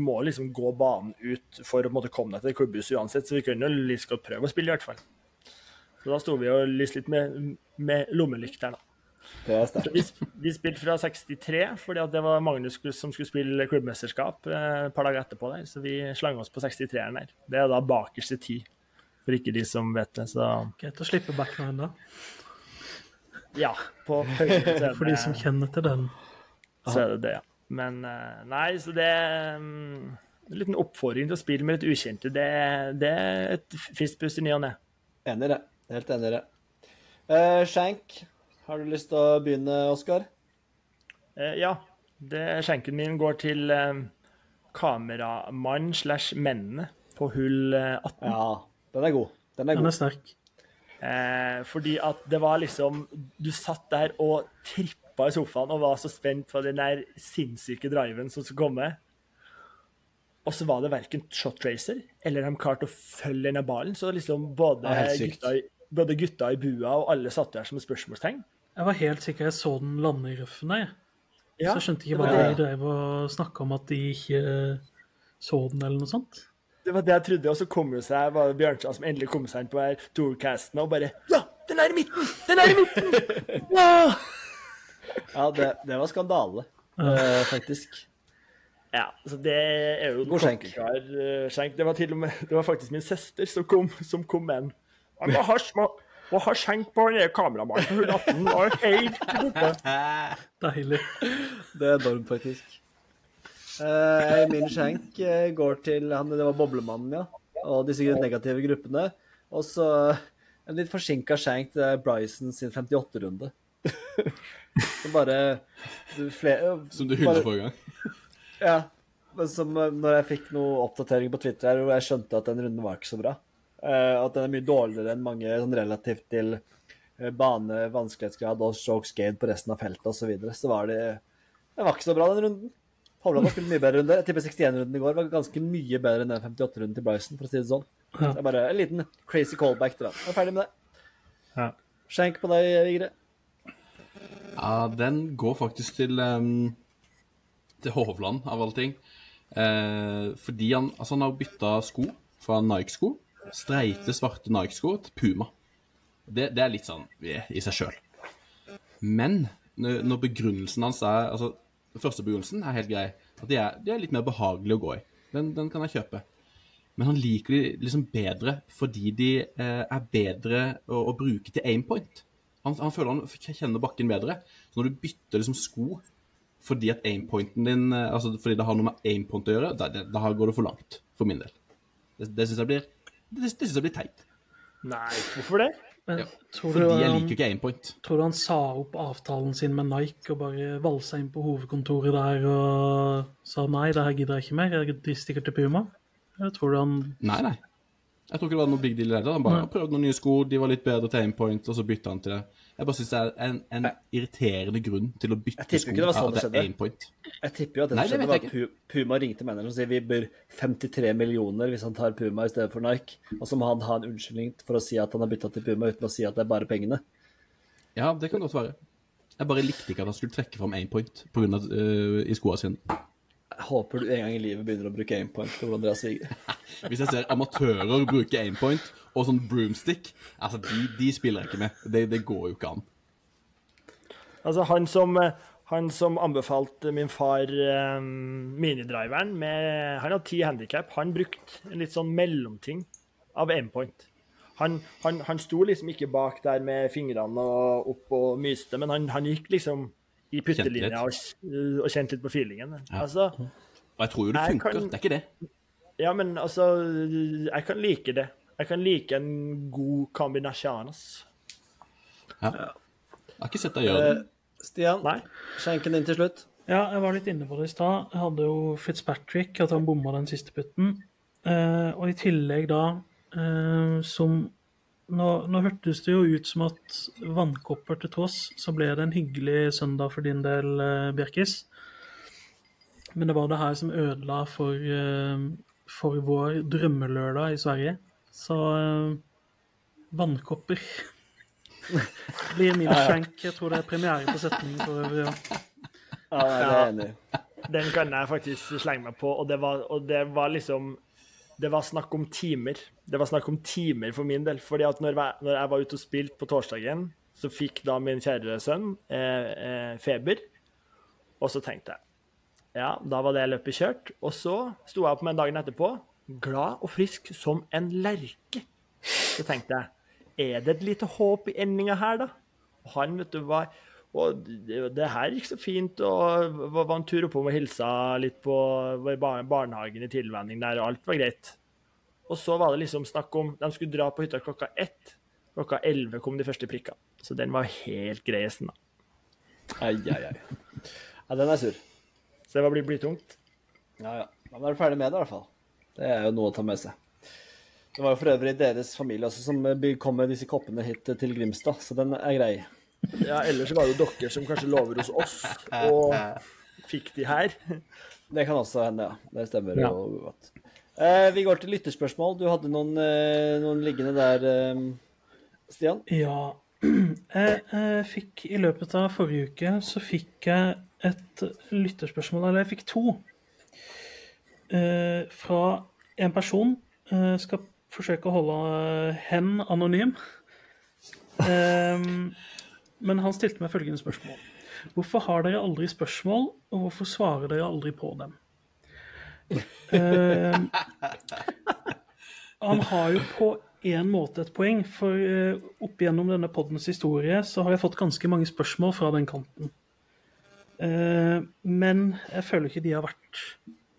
S1: må liksom gå banen ut for å på måte, komme deg til klubbhuset uansett, så vi kunne jo like godt prøve å spille, i hvert fall. Så da sto vi og lyste litt med, med lommelykteren. da.
S3: Det er sterkt.
S1: vi, vi spilte fra 63, fordi at det var Magnus som skulle spille klubbmesterskap eh, et par dager etterpå. der, Så vi slang oss på 63-eren der. Det er da bakerste ti, for ikke de som vet det. Så
S4: Greit å slippe back nine, da.
S1: ja, på høyre så
S4: For de som kjenner til den.
S1: så er det det, ja. Men eh, nei, så det er mm, En liten oppfordring til å spille med litt ukjente. Det, det er et friskt pust i ny og ne.
S3: Enig i det. Helt enig i det. Uh, Shank, har du lyst til å begynne, Oskar?
S1: Eh, ja. Det, skjenken min går til eh, kameramann slash mennene på hull eh, 18.
S3: Ja, den er god. Den er
S4: Den
S3: god.
S4: er sterk.
S1: Eh, fordi at det var liksom Du satt der og trippa i sofaen og var så spent på den der sinnssyke driven som skulle komme. Og så var det verken shot racer eller de klarte å følge denne ballen. Så liksom både, gutta, både gutta i bua og alle satt der som et spørsmålstegn.
S4: Jeg var helt sikker jeg så den lande i røffen, jeg.
S1: Ja,
S4: så jeg skjønte
S1: det
S4: ikke hva de drev og snakka om at de ikke så den, eller noe sånt.
S1: Det var det jeg trodde, og så kom jo seg var det Bjørnstad som endelig kom seg inn på her tourcasten og bare Ja, den er i midten! Den er i midten! Ja!
S3: Ja, det, det var skandale, eh, faktisk.
S1: Ja, så det er jo
S3: God skjenk.
S1: eh, skjenk. Det var til og med, det var faktisk min søster som kom, som kom med den. Han var ha, må, må har skjenk på den der kameramannen på 118. Og helt borte.
S4: Deilig.
S3: Det er enormt, faktisk. Uh, min skjenk eh, går til han, det var Boblemannen, ja. Og disse negative gruppene. Og så en litt forsinka skjenk til Bryson sin 58-runde. Som bare du, flere,
S5: Som du
S3: hyllet
S5: forrige gang.
S3: Ja. Men som eh, når jeg fikk noe oppdatering på Twitter her, hvor jeg skjønte at den runden var ikke så bra. Eh, at den er mye dårligere enn mange sånn relativt til eh, bane, vanskelighetsgrad og stroke skade på resten av feltet osv. Så, videre. så var det Det var ikke så bra, den runden. Hovland har spilt mye bedre runde. Jeg tipper 61-runden i går var ganske mye bedre enn den 58-runden til Bryson, for å si det sånn.
S4: Ja.
S3: Det er bare en liten crazy callback til den. Jeg er ferdig med det.
S1: Ja.
S3: Skjenk på deg, Vigre.
S5: Ja, den går faktisk til um, til Hovland, av alle ting. Eh, fordi han, altså han har bytta sko fra Nike-sko, streite, svarte Nike-sko, til Puma. Det, det er litt sånn i seg sjøl. Men når begrunnelsen hans er altså, første begrunnelsen er helt grei. At de er, de er litt mer behagelige å gå i. Den, den kan jeg kjøpe. Men han liker de liksom bedre fordi de eh, er bedre å, å bruke til aimpoint. Han, han føler han kjenner bakken bedre. Så når du bytter liksom sko fordi at aimpointen din eh, Altså fordi det har noe med aimpoint å gjøre, da, da går det for langt, for min del. Det, det syns jeg blir det, det synes jeg blir teit.
S1: Nei, hvorfor det?
S4: Men
S5: Ja,
S4: tror, du
S5: Fordi jeg liker ikke aimpoint.
S4: tror du han sa opp avtalen sin med Nike og bare valsa inn på hovedkontoret der og sa nei, det her gidder jeg ikke mer, jeg de stikker til Puma? Eller tror du han
S5: Nei, nei. Jeg tror ikke det var noe big deal i det hele tatt. Han bare prøvde noen nye sko, de var litt bedre til aimpoint, og så bytta han til det. Jeg bare syns det er en, en irriterende grunn til å bytte
S3: Jeg tipper
S5: sko.
S3: ikke det var sånn det skjedde. Jeg tipper jo at det
S5: Nei, det
S3: skjedde, var at Pu- Puma ringte manageren og sier vi bør 53 millioner hvis han tar Puma i stedet for Nike. Og så må han ha en unnskyldning for å si at han har bytta til Puma, uten å si at det er bare pengene.
S5: Ja, det kan godt være. Jeg bare likte ikke at han skulle trekke fram aimpoint på grunn av, uh, i skoene sine.
S3: Håper du en gang i livet begynner å bruke aimpoint på.
S5: Hvis jeg ser amatører bruke aimpoint og sånn broomstick, altså de, de spiller jeg ikke med. Det, det går jo ikke an.
S1: Altså, han som, han som anbefalte min far eh, minidriveren med Han hadde ti handikap. Han brukte en litt sånn mellomting av aimpoint. Han, han, han sto liksom ikke bak der med fingrene og opp og myste, men han, han gikk liksom i puttelinja og, og kjent litt på feelingen. Altså,
S5: Og jeg tror jo det funker,
S1: kan-
S5: det er ikke det.
S1: ja, men altså Jeg kan like det. Jeg kan like en god kombinasjon. ass.
S5: Ja. Jeg har ikke sett deg gjøre det.
S3: Stian,
S1: Nei.
S3: skjenken din til slutt.
S4: Ja, jeg var litt inne på det i stad. Jeg hadde jo Fitzpatrick, at han bomma den siste putten. Eh, og i tillegg da, eh, som nå, nå hørtes det jo ut som at vannkopper til tross, så ble det en hyggelig søndag for din del, eh, Bjerkis. Men det var det her som ødela for, eh, for vår drømmelørdag i Sverige. Så eh, vannkopper blir min skjenk. Jeg tror det er premiere på setningen for øvrig. Ja.
S3: Ja, det er jeg enig i.
S1: Den kan jeg faktisk slenge meg på, og det var, og det var liksom Det var snakk om timer. Det var snakk om timer for min del. fordi at når jeg, var ute og spilte på torsdagen, så fikk da min kjære sønn eh, eh, feber. Og så tenkte jeg Ja, da var det løpet kjørt. Og så sto jeg opp med en dagen etterpå, glad og frisk som en lerke. Så tenkte jeg Er det et lite håp i endinga her, da? Og han, vet du, var og det, det her gikk så fint, og var, var en tur oppom og hilsa litt på var bar- barnehagen i tilvenning der, og alt var greit. Og så var det liksom snakk om De skulle dra på hytta klokka ett. Klokka elleve kom de første prikkene. Så den var helt greisen, da.
S3: Ai, ai, ai. Ja, den er sur.
S1: Så det var blitt blytungt.
S3: Ja, ja. Da er du ferdig med det, i hvert fall. Det er jo noe å ta med seg. Det var jo for øvrig deres familie også som eh, kom med disse koppene hit til Grimstad, så den er grei.
S1: Ja, ellers var det jo dere som kanskje lover hos oss, og fikk de her.
S3: Det kan også hende, ja. Det stemmer
S1: Ja.
S3: jo godt. Eh, vi går til lytterspørsmål. Du hadde noen, eh, noen liggende der, eh, Stian?
S4: Ja. Jeg, eh, fikk i løpet av forrige uke så fikk jeg et lytterspørsmål, eller jeg fikk to. Eh, fra en person. Eh, skal forsøke å holde hen anonym. Eh, men han stilte meg følgende spørsmål. Hvorfor har dere aldri spørsmål, og hvorfor svarer dere aldri på dem? uh, han har jo på en måte et poeng, for uh, opp gjennom denne poddens historie så har jeg fått ganske mange spørsmål fra den kanten. Uh, men jeg føler ikke de har vært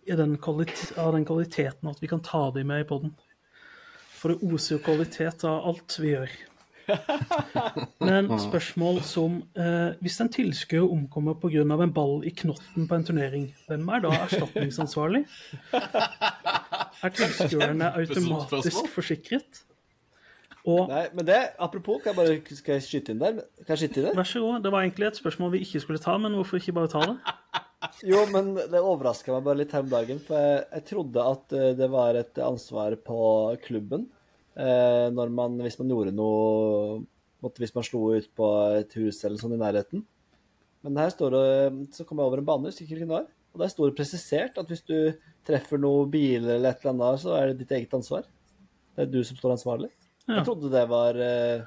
S4: den av den kvaliteten at vi kan ta dem med i podden. For det oser jo kvalitet av alt vi gjør. Men spørsmål som eh, Hvis en tilskuer omkommer pga. en ball i knotten på en turnering, hvem er da erstatningsansvarlig? Er tilskuerne automatisk forsikret? Og
S3: Nei, men det, apropos, kan jeg bare, skal jeg skyte inn der? Kan jeg skyte inn der?
S4: vær så god, det var egentlig et spørsmål vi ikke skulle ta, men hvorfor ikke bare ta det?
S3: Jo, men det overraska meg bare litt her om dagen. For jeg, jeg trodde at eh, det var et ansvar på klubben. Eh, når man, hvis man gjorde noe Hvis man slo ut på et hus eller sånn i nærheten. Men her står det Så kom jeg over en bane, husker ikke det. Og der står det presisert at hvis du treffer noen biler eller et eller annet, så er det ditt eget ansvar. Det er du som står ansvarlig.
S4: Ja.
S3: Jeg trodde det var eh,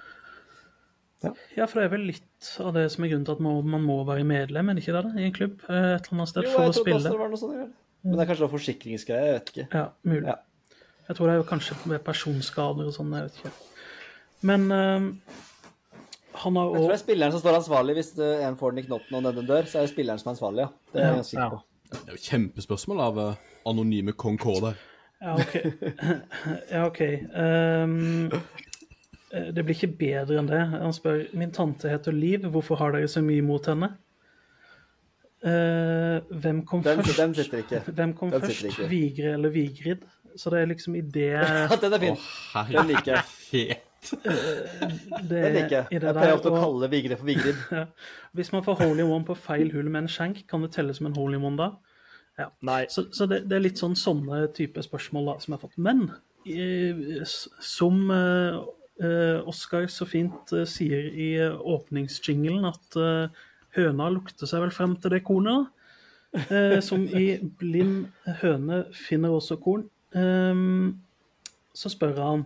S4: Ja, for det er vel litt av det som er grunnen til at man, man må være medlem, er det ikke det, i en klubb eh, et eller annet sted
S3: Jo,
S4: for
S3: jeg trodde også det var noe sånt. ja. Men det er kanskje noe forsikringsgreie, jeg vet ikke.
S4: Ja, mulig.
S3: Ja.
S4: Jeg tror det er jo kanskje med personskader og sånn, jeg vet ikke. Men uh, han har
S3: Jeg tror det er spilleren som står ansvarlig hvis en får den i knotten og den dør. Så er det spilleren som er ansvarlig, ja. Det er jeg sikker på.
S5: Det er jo kjempespørsmål av uh, anonyme kong K der.
S4: Ja, OK. ja, ok. Ehm, eh, det blir ikke bedre enn det. Han spør min tante heter Liv, hvorfor har dere så mye mot henne? Uh, hvem kom
S3: Den,
S4: først?
S3: den sitter ikke.
S4: Hvem kom
S3: Den
S4: først?
S3: ikke.
S4: Vigre eller Vigrid? Så det er liksom i det,
S3: Ja, den er fin.
S5: Å,
S3: Den liker jeg.
S5: herlighet.
S4: det,
S3: Den liker jeg. Jeg pleier ofte å kalle Vigrid for Vigrid.
S4: Ja. Hvis man får Holy one på feil hull med en skjenk, kan det telles som en Holy one da?
S1: Nei.
S4: Så, så det, det er litt sånn sånne type spørsmål da, som jeg har fått. Men eh, som uh, eh, Oskar så fint uh, sier i eh, åpningsjinglen, at eh, høna lukter seg vel frem til det kornet. Eh, som i blind høne finner også korn. Ehm, så spør han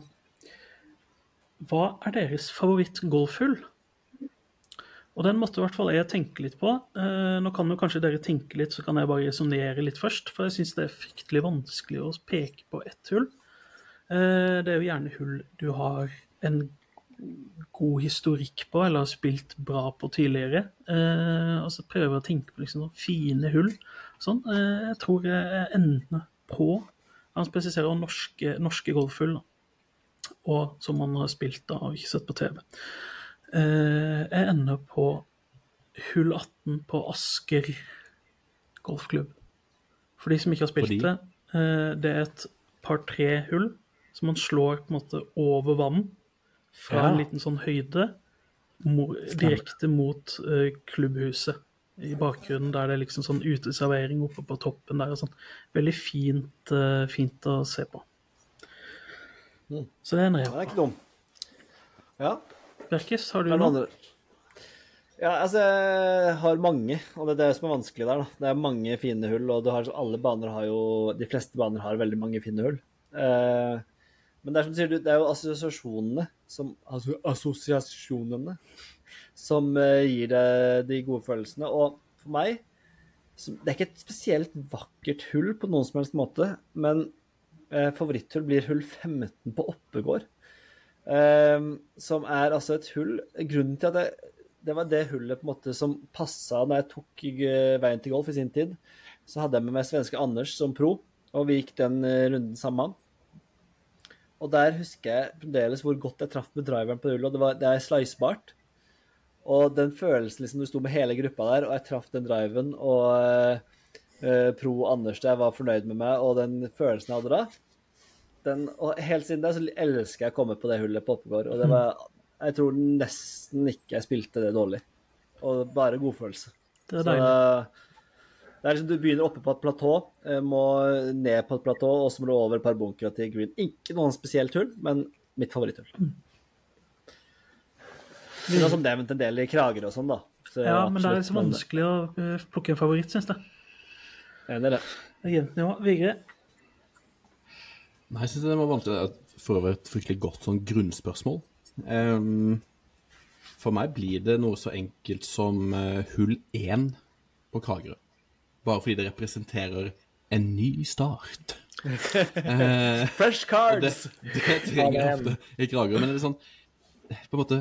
S4: hva er deres favoritt-golfhull? Og den måtte i hvert fall jeg tenke litt på. Eh, nå kan jo kanskje dere tenke litt, så kan jeg bare resonnere litt først. For jeg syns det er fryktelig vanskelig å peke på ett hull. Eh, det er jo gjerne hull du har en god historikk på, eller har spilt bra på tidligere. Eh, og så prøver å tenke på liksom fine hull. Sånn. Jeg tror jeg ender på Han spesifiserer norske, norske golfhull, og som han har spilt av og ikke sett på TV. Eh, jeg ender på hull 18 på Asker golfklubb. For de som ikke har spilt
S5: Fordi?
S4: det, eh, det er et par tre hull som man slår på en måte over vann fra
S1: Ja.
S4: en liten sånn høyde direkte mot eh, klubbhuset. I bakgrunnen der det er liksom sånn uteservering oppe på toppen der og sånn. Veldig fint, uh, fint å se på. Så det er en rev.
S3: Den er ikke dum. Ja.
S4: Berkis, har du noen?
S3: andre? Ja, altså, jeg har mange, og det er det som er vanskelig der. da. Det er mange fine hull, og du har, alle baner har jo De fleste baner har veldig mange fine hull. Eh, men det er som du sier, det er jo assosiasjonene som altså, Assosiasjonene som eh, gir deg de gode følelsene. Og for meg Det er ikke et spesielt vakkert hull på noen som helst måte, men eh, favoritthull blir hull 15 på Oppegård. Ehm, som er altså et hull Grunnen til at jeg, det var det hullet på en måte som passa når jeg tok eh, veien til golf i sin tid. Så hadde jeg med meg svenske Anders som pro, og vi gikk den eh, runden sammen. Og der husker jeg fremdeles hvor godt jeg traff med driveren på hullet. og Det, var, det er slicebart. Og den følelsen liksom du sto med hele gruppa der, og jeg traff den driven, og uh, pro Anders der var fornøyd med meg, og den følelsen jeg hadde da den, og helt siden da så elsker jeg å komme på det hullet på Oppegård. Og det var Jeg tror nesten ikke jeg spilte det dårlig. Og bare godfølelse.
S4: Det er
S3: Så
S4: deilig.
S3: det er liksom Du begynner oppe på et platå, eh, må ned på et platå, og så må du over et par bunkere til green. Ikke noen spesielt hull, men mitt favoritthull. Det er noe som nevnt en del i Kragerø og sånn, da. Så
S4: Ja, men det er liksom vanskelig å eh, plukke en favoritt, syns jeg.
S3: Enig i det.
S4: Det er Jentene òg. Vigre?
S5: Nei, jeg syns det var vanskelig å få et fryktelig godt sånn grunnspørsmål. Um, for meg blir det noe så enkelt som eh, hull 1 på Kragerø. Bare fordi det representerer en ny start. Eh,
S3: Fresh
S5: cards! det, det trenger jeg ofte i Kragerø. Men det er sånn På en måte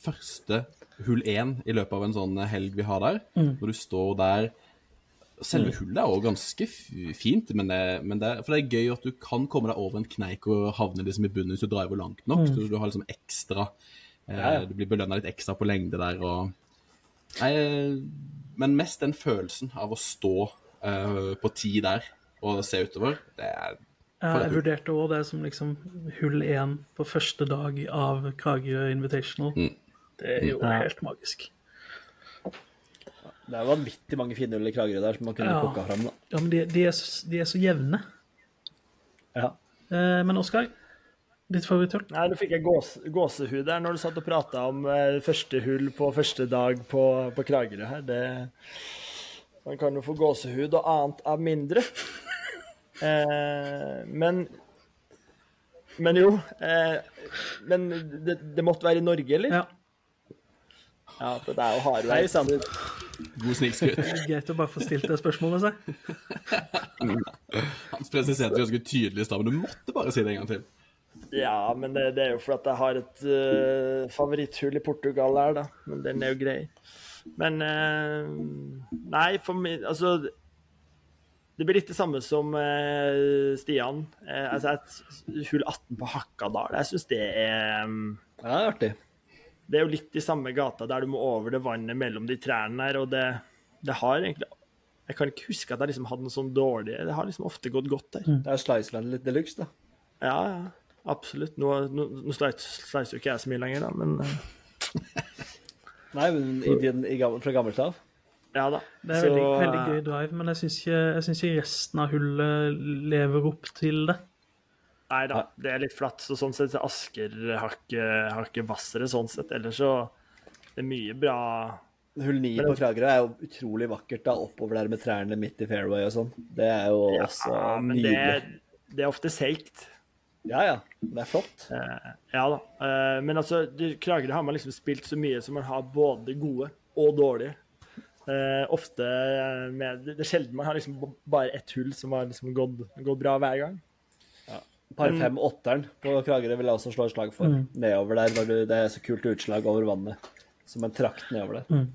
S5: første hull 1 i løpet av en sånn helg vi har der, når du står der Selve hullet er også ganske fint, men det, men det, for det er gøy at du kan komme deg over en kneik og havne liksom i bunnen hvis du driver langt nok. Så du har liksom ekstra eh,
S3: Ja, ja.
S5: Du blir belønna litt ekstra på lengde der og Nei, men mest den følelsen av å stå eh, på ti der og se utover, det er
S4: jeg vurderte òg det som liksom hull én på første dag av Kragerø Invitational. Det er jo helt magisk.
S3: Det er vanvittig mange fine hull i Kragerø der som man kunne
S4: Ja.
S3: plukka fram. da.
S4: Ja, men de, de, er, så- de er så jevne.
S3: Ja.
S4: Eh, men Oskar, ditt favoritthull?
S1: Nei, nå fikk jeg gås, gåsehud der når du satt og prata om eh, første hull på første dag på, på Kragerø her. Det, man kan jo få gåsehud og annet av mindre. Eh, men Men jo. Eh, men det, det måtte være i Norge, eller?
S4: Ja,
S1: Ja, for det er jo hardvei.
S3: God, sann.
S5: god snikskryt.
S4: greit å bare få stilt det spørsmålet seg.
S5: Han presiserte ganske tydelig i stad, men du måtte bare si det en gang til.
S1: Ja, men det, det er jo fordi at jeg har et uh, favoritthull i Portugal her, da. Men den er jo grei. Men uh, Nei, for min Altså Det blir litt det samme som uh, Stian. Uh, altså et hull 18 på Hakkadal. Jeg syns det er um,
S3: Ja, det er artig.
S1: Det er jo litt i samme gata der du må over det vannet mellom de trærne der, og det, det har egentlig Jeg kan ikke huske at jeg liksom hadde noe sånn dårlig Det har liksom ofte gått godt der.
S3: Det er Sliceland litt deluxe, da.
S1: Ja, ja. Absolutt. Nå, nå, nå slicer jo ikke jeg så mye lenger, da, men eh,
S3: Nei, men i den, i, fra gammelt av.
S1: ja da.
S4: Det er
S1: Så,
S4: veldig, veldig gøy drive, men jeg syns ikke, ikke resten av hullet lever opp til det.
S1: Nei da, det er litt flatt. Så sånn sett er Asker har ikke hvassere sånn sett. Ellers så det er mye bra
S3: Hull 9 på Kragerø er jo utrolig vakkert da, oppover der med trærne midt i fairway og sånn. Det er jo også
S1: Ja, men det,
S3: er,
S1: det er ofte seigt.
S3: Ja, ja. Det er flott.
S1: Uh, ja da. Uh, men altså, Kragerø har man liksom spilt så mye som man har både gode og dårlige. Uh, ofte med Det er sjelden man har liksom bare ett hull som har liksom gått, gått bra hver gang.
S3: Par
S1: Mm.
S3: fem åtteren på Kragerø vil jeg også slå et slag for. Nedover der, når du, det er så kult utslag over vannet. Som en trakt nedover der.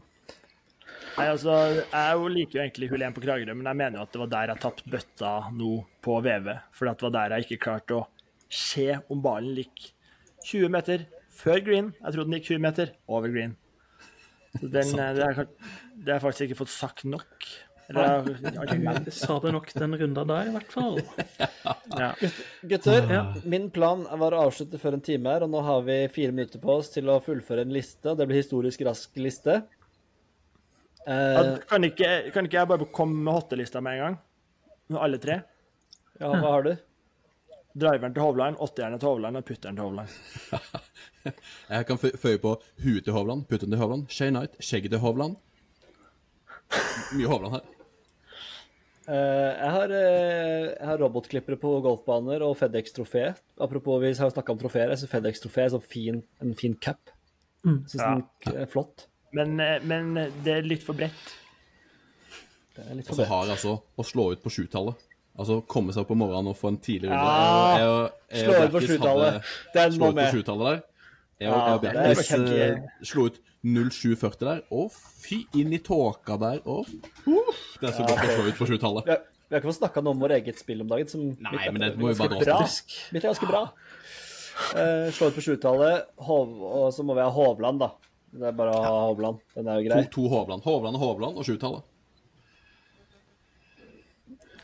S1: Nei, altså, Jeg jo liker jo egentlig hull 1 på Kragerø, men jeg mener jo at det var der jeg tatt bøtta nå på VV. For det var der jeg ikke klarte å se om ballen gikk 20 meter før green. Jeg trodde den gikk 20 meter over green. Så den, eh, det har jeg faktisk ikke fått sagt nok. Eller,
S4: sa det nok den runda der, i hvert fall.
S1: ja.
S3: Gutter, min plan var å avslutte før en time her, og nå har vi fire minutter på oss til å fullføre en liste. Det blir historisk rask liste.
S1: Uh, Kan, ikke, kan ikke jeg bare komme med hottelista med en gang? Med alle tre?
S3: ja, hva har du?
S1: Driveren til Hovland, åttjernet til Hovland og putteren til Hovland.
S5: Jeg kan fø- føye på huet til Hovland, putten til Hovland, Shay Knight, skjegget til Hovland. Mye Hovland her.
S3: Eh, jeg, har, eh, jeg har robotklippere på golfbaner og FedEx trofé. Apropos, vi har snakka om trofeer. Jeg syns FedEx trofé er så fin, en fin cap. Synes
S1: Ja.
S3: den er flott.
S1: Men, eh, men det er litt for bredt.
S3: Det er litt
S5: Og så har jeg altså å slå ut på sjutallet. Altså komme seg opp om morgenen og få en tidlig runde.
S3: Ja, slå ut på sjutallet. Den må med.
S5: Jeg og,
S3: Ja,
S5: jeg
S3: kjempe-
S5: eh, slo ut 0740 der. Å, fy inn i tåka der. Å, uff. Det er så godt å slå ut på sjutallet.
S3: Vi har, vi har ikke fått snakka noe om vår eget spill om dagen. Som
S5: Nei,
S3: mitt
S5: men det må
S3: jo
S5: være
S3: bra. Mitt er ganske bra. Uh, slå ut på sjutallet, Hov, og så må vi ha Hovland, da. Det er bare å ha Hovland. Den er jo
S5: To,
S3: grei.
S5: to Hovland. Hovland og Hovland og sjutallet.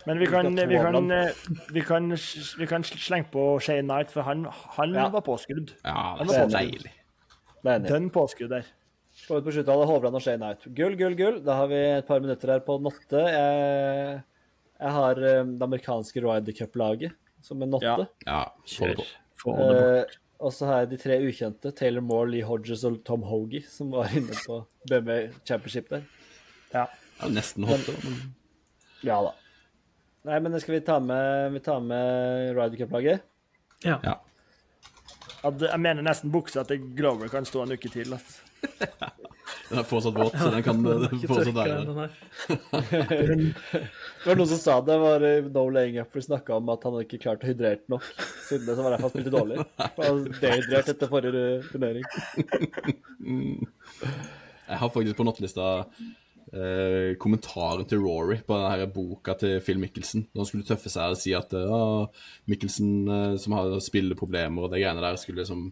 S1: Men vi kan, vi kan, eh, vi kan, vi kan slenge på Shane Knight, for han, han
S3: Ja.
S1: var påskrudd.
S5: Ja, det
S1: var
S5: er
S1: påskrudd.
S5: deilig.
S1: Den påskudd der.
S3: Slå ut på sjutallet, Hovland og Shane Knight. Gull, gull, gull. Da har vi et par minutter her på notte. Jeg, jeg har eh, det amerikanske Ryder Cup-laget som en notte.
S1: Ja.
S5: Ja, få det på.
S1: Få det.
S3: Eh, og så har jeg de tre ukjente, Taylor Moore, Lee Hodges og Tom Hogie, som var inne på BMW Championship der.
S1: Ja.
S5: Ja, nesten hotte. men-
S3: Ja da. Nei, men skal vi ta med, vi tar med Ryder Cup-laget?
S4: Ja.
S5: Ja.
S1: At, jeg mener nesten buksa til Glover kan stå en uke til. Altså.
S5: Den er fortsatt våt, så den kan fortsatt være der.
S3: Det var noen som sa det var eh, no laying up, for de snakka om at han hadde ikke klart å hydrere nok. Siden det så var derfor han spilte dårlig. Han var dehydrert etter forrige turnering.
S5: Jeg har faktisk på nottelista eh, kommentaren til Rory på denne her boka til Phil Mickelson. Når han skulle tøffe seg og si at uh, Mickelson eh, som har spilleproblemer og de greiene der, skulle liksom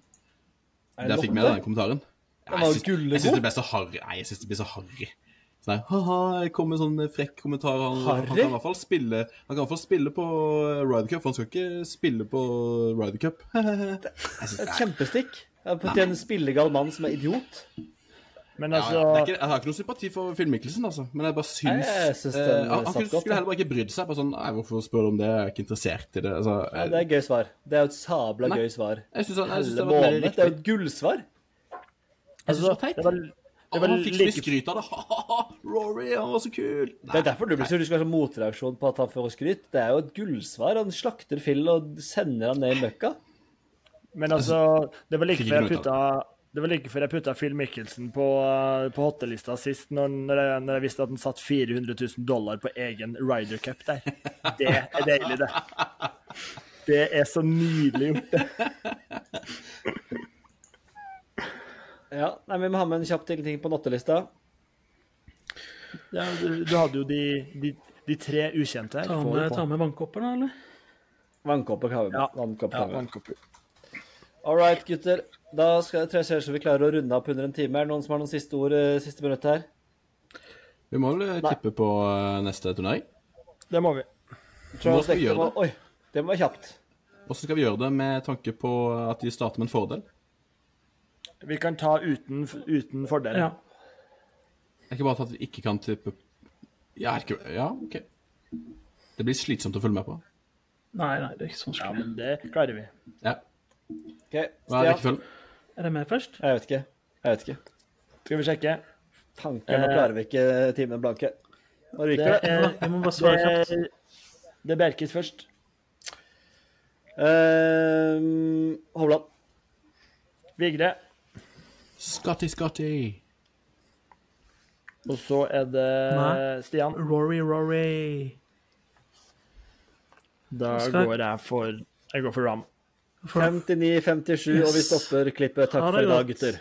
S3: Jeg,
S5: jeg fikk
S3: med
S5: den kommentaren. Ja, jeg syns- det ble så harry. Nei, jeg syns det blir så harry. Sånn her, haha, jeg kom med en sånn frekk kommentar. Han, han kan i hvert fall spille Han kan i hvert fall spille på eh, Ryder Cup, for han skal ikke spille på Ryder Cup. det er
S3: Et kjempestikk. Har en spillegal mann som er idiot.
S1: Men altså
S5: ja, ikke, jeg har ikke noe sympati for Finn Mikkelsen, altså. Men jeg bare syns,
S3: Nei, jeg syns
S5: eh, Han, han skulle,
S3: godt,
S5: heller bare ikke brydd seg. Bare sånn Nei, hvorfor spør du om det? Jeg er ikke interessert i det. Altså,
S3: Ja, det er et gøy svar. Det er jo et sabla
S5: Nei.
S3: gøy svar.
S5: jeg synes, han jeg synes det var
S3: måned. Det er jo et gullsvar.
S5: Jeg syns det var teit.
S1: det var, det
S5: Han
S1: var
S5: han fikk så mye skryt av det. Ha-ha, Rory, han var så kul.
S3: Det er derfor du blir sur. Du skal ha sånn motreaksjon på at han får skryt. Det er jo et gullsvar. Han slakter Phil og sender han ned i møkka.
S1: Men altså, det var like før jeg putta det var like før jeg putta Phil Michelsen på, på hottelista sist, når, når, jeg, når jeg visste at han satt 400 000 dollar på egen Ryder Cup der. Det er deilig, det. Det er så nydelig gjort, det.
S3: Ja, nei, Vi må ha med en kjapp til ting på nattelista.
S1: Ja, du, du hadde jo de, de, de tre ukjente her.
S4: Ta med, ta med vannkopper, da, eller?
S3: Vannkopper med.
S1: Ja.
S3: Vannkopper
S1: Ja, vannkopper.
S3: All right, gutter. Da skal tror jeg så vi klarer å runde opp under en time. Er det noen som har noen siste ord, eh, siste minutt her?
S5: Vi må vel eh, tippe på eh, neste turnering?
S1: Det må vi.
S5: Hvordan skal vi gjøre det?
S3: Oi, det må være kjapt.
S5: Hvordan skal vi gjøre det med tanke på at de starter med en fordel?
S1: Vi kan ta uten, uten fordel.
S4: Ja.
S5: Det er ikke bare at vi ikke kan tippe Ja, ikke... ja OK. Det blir slitsomt å følge med på.
S4: Nei, nei, det er ikke sånn
S1: Ja, men det klarer vi.
S5: Ja.
S3: Ok,
S5: Hva er rekkefølgen?
S4: Er det meg først?
S3: Jeg vet ikke. Jeg vet ikke.
S1: Skal vi sjekke?
S3: Tanken, nå
S1: Eh,
S3: klarer vi ikke timen blanke. Nå ryker det.
S1: er,
S4: Vi må bare svare kjapt.
S1: det, det er Berkis først.
S3: Ehm, Hovland.
S1: Vigre.
S5: Scotty, Scotty.
S1: Og så er det
S4: Nei.
S1: Stian.
S4: Rory, Rory.
S1: Da
S4: Skal-
S1: går jeg for Jeg går for Ram.
S4: For,
S3: 59-57, og vi stopper klippet. Takk for i dag, gutter.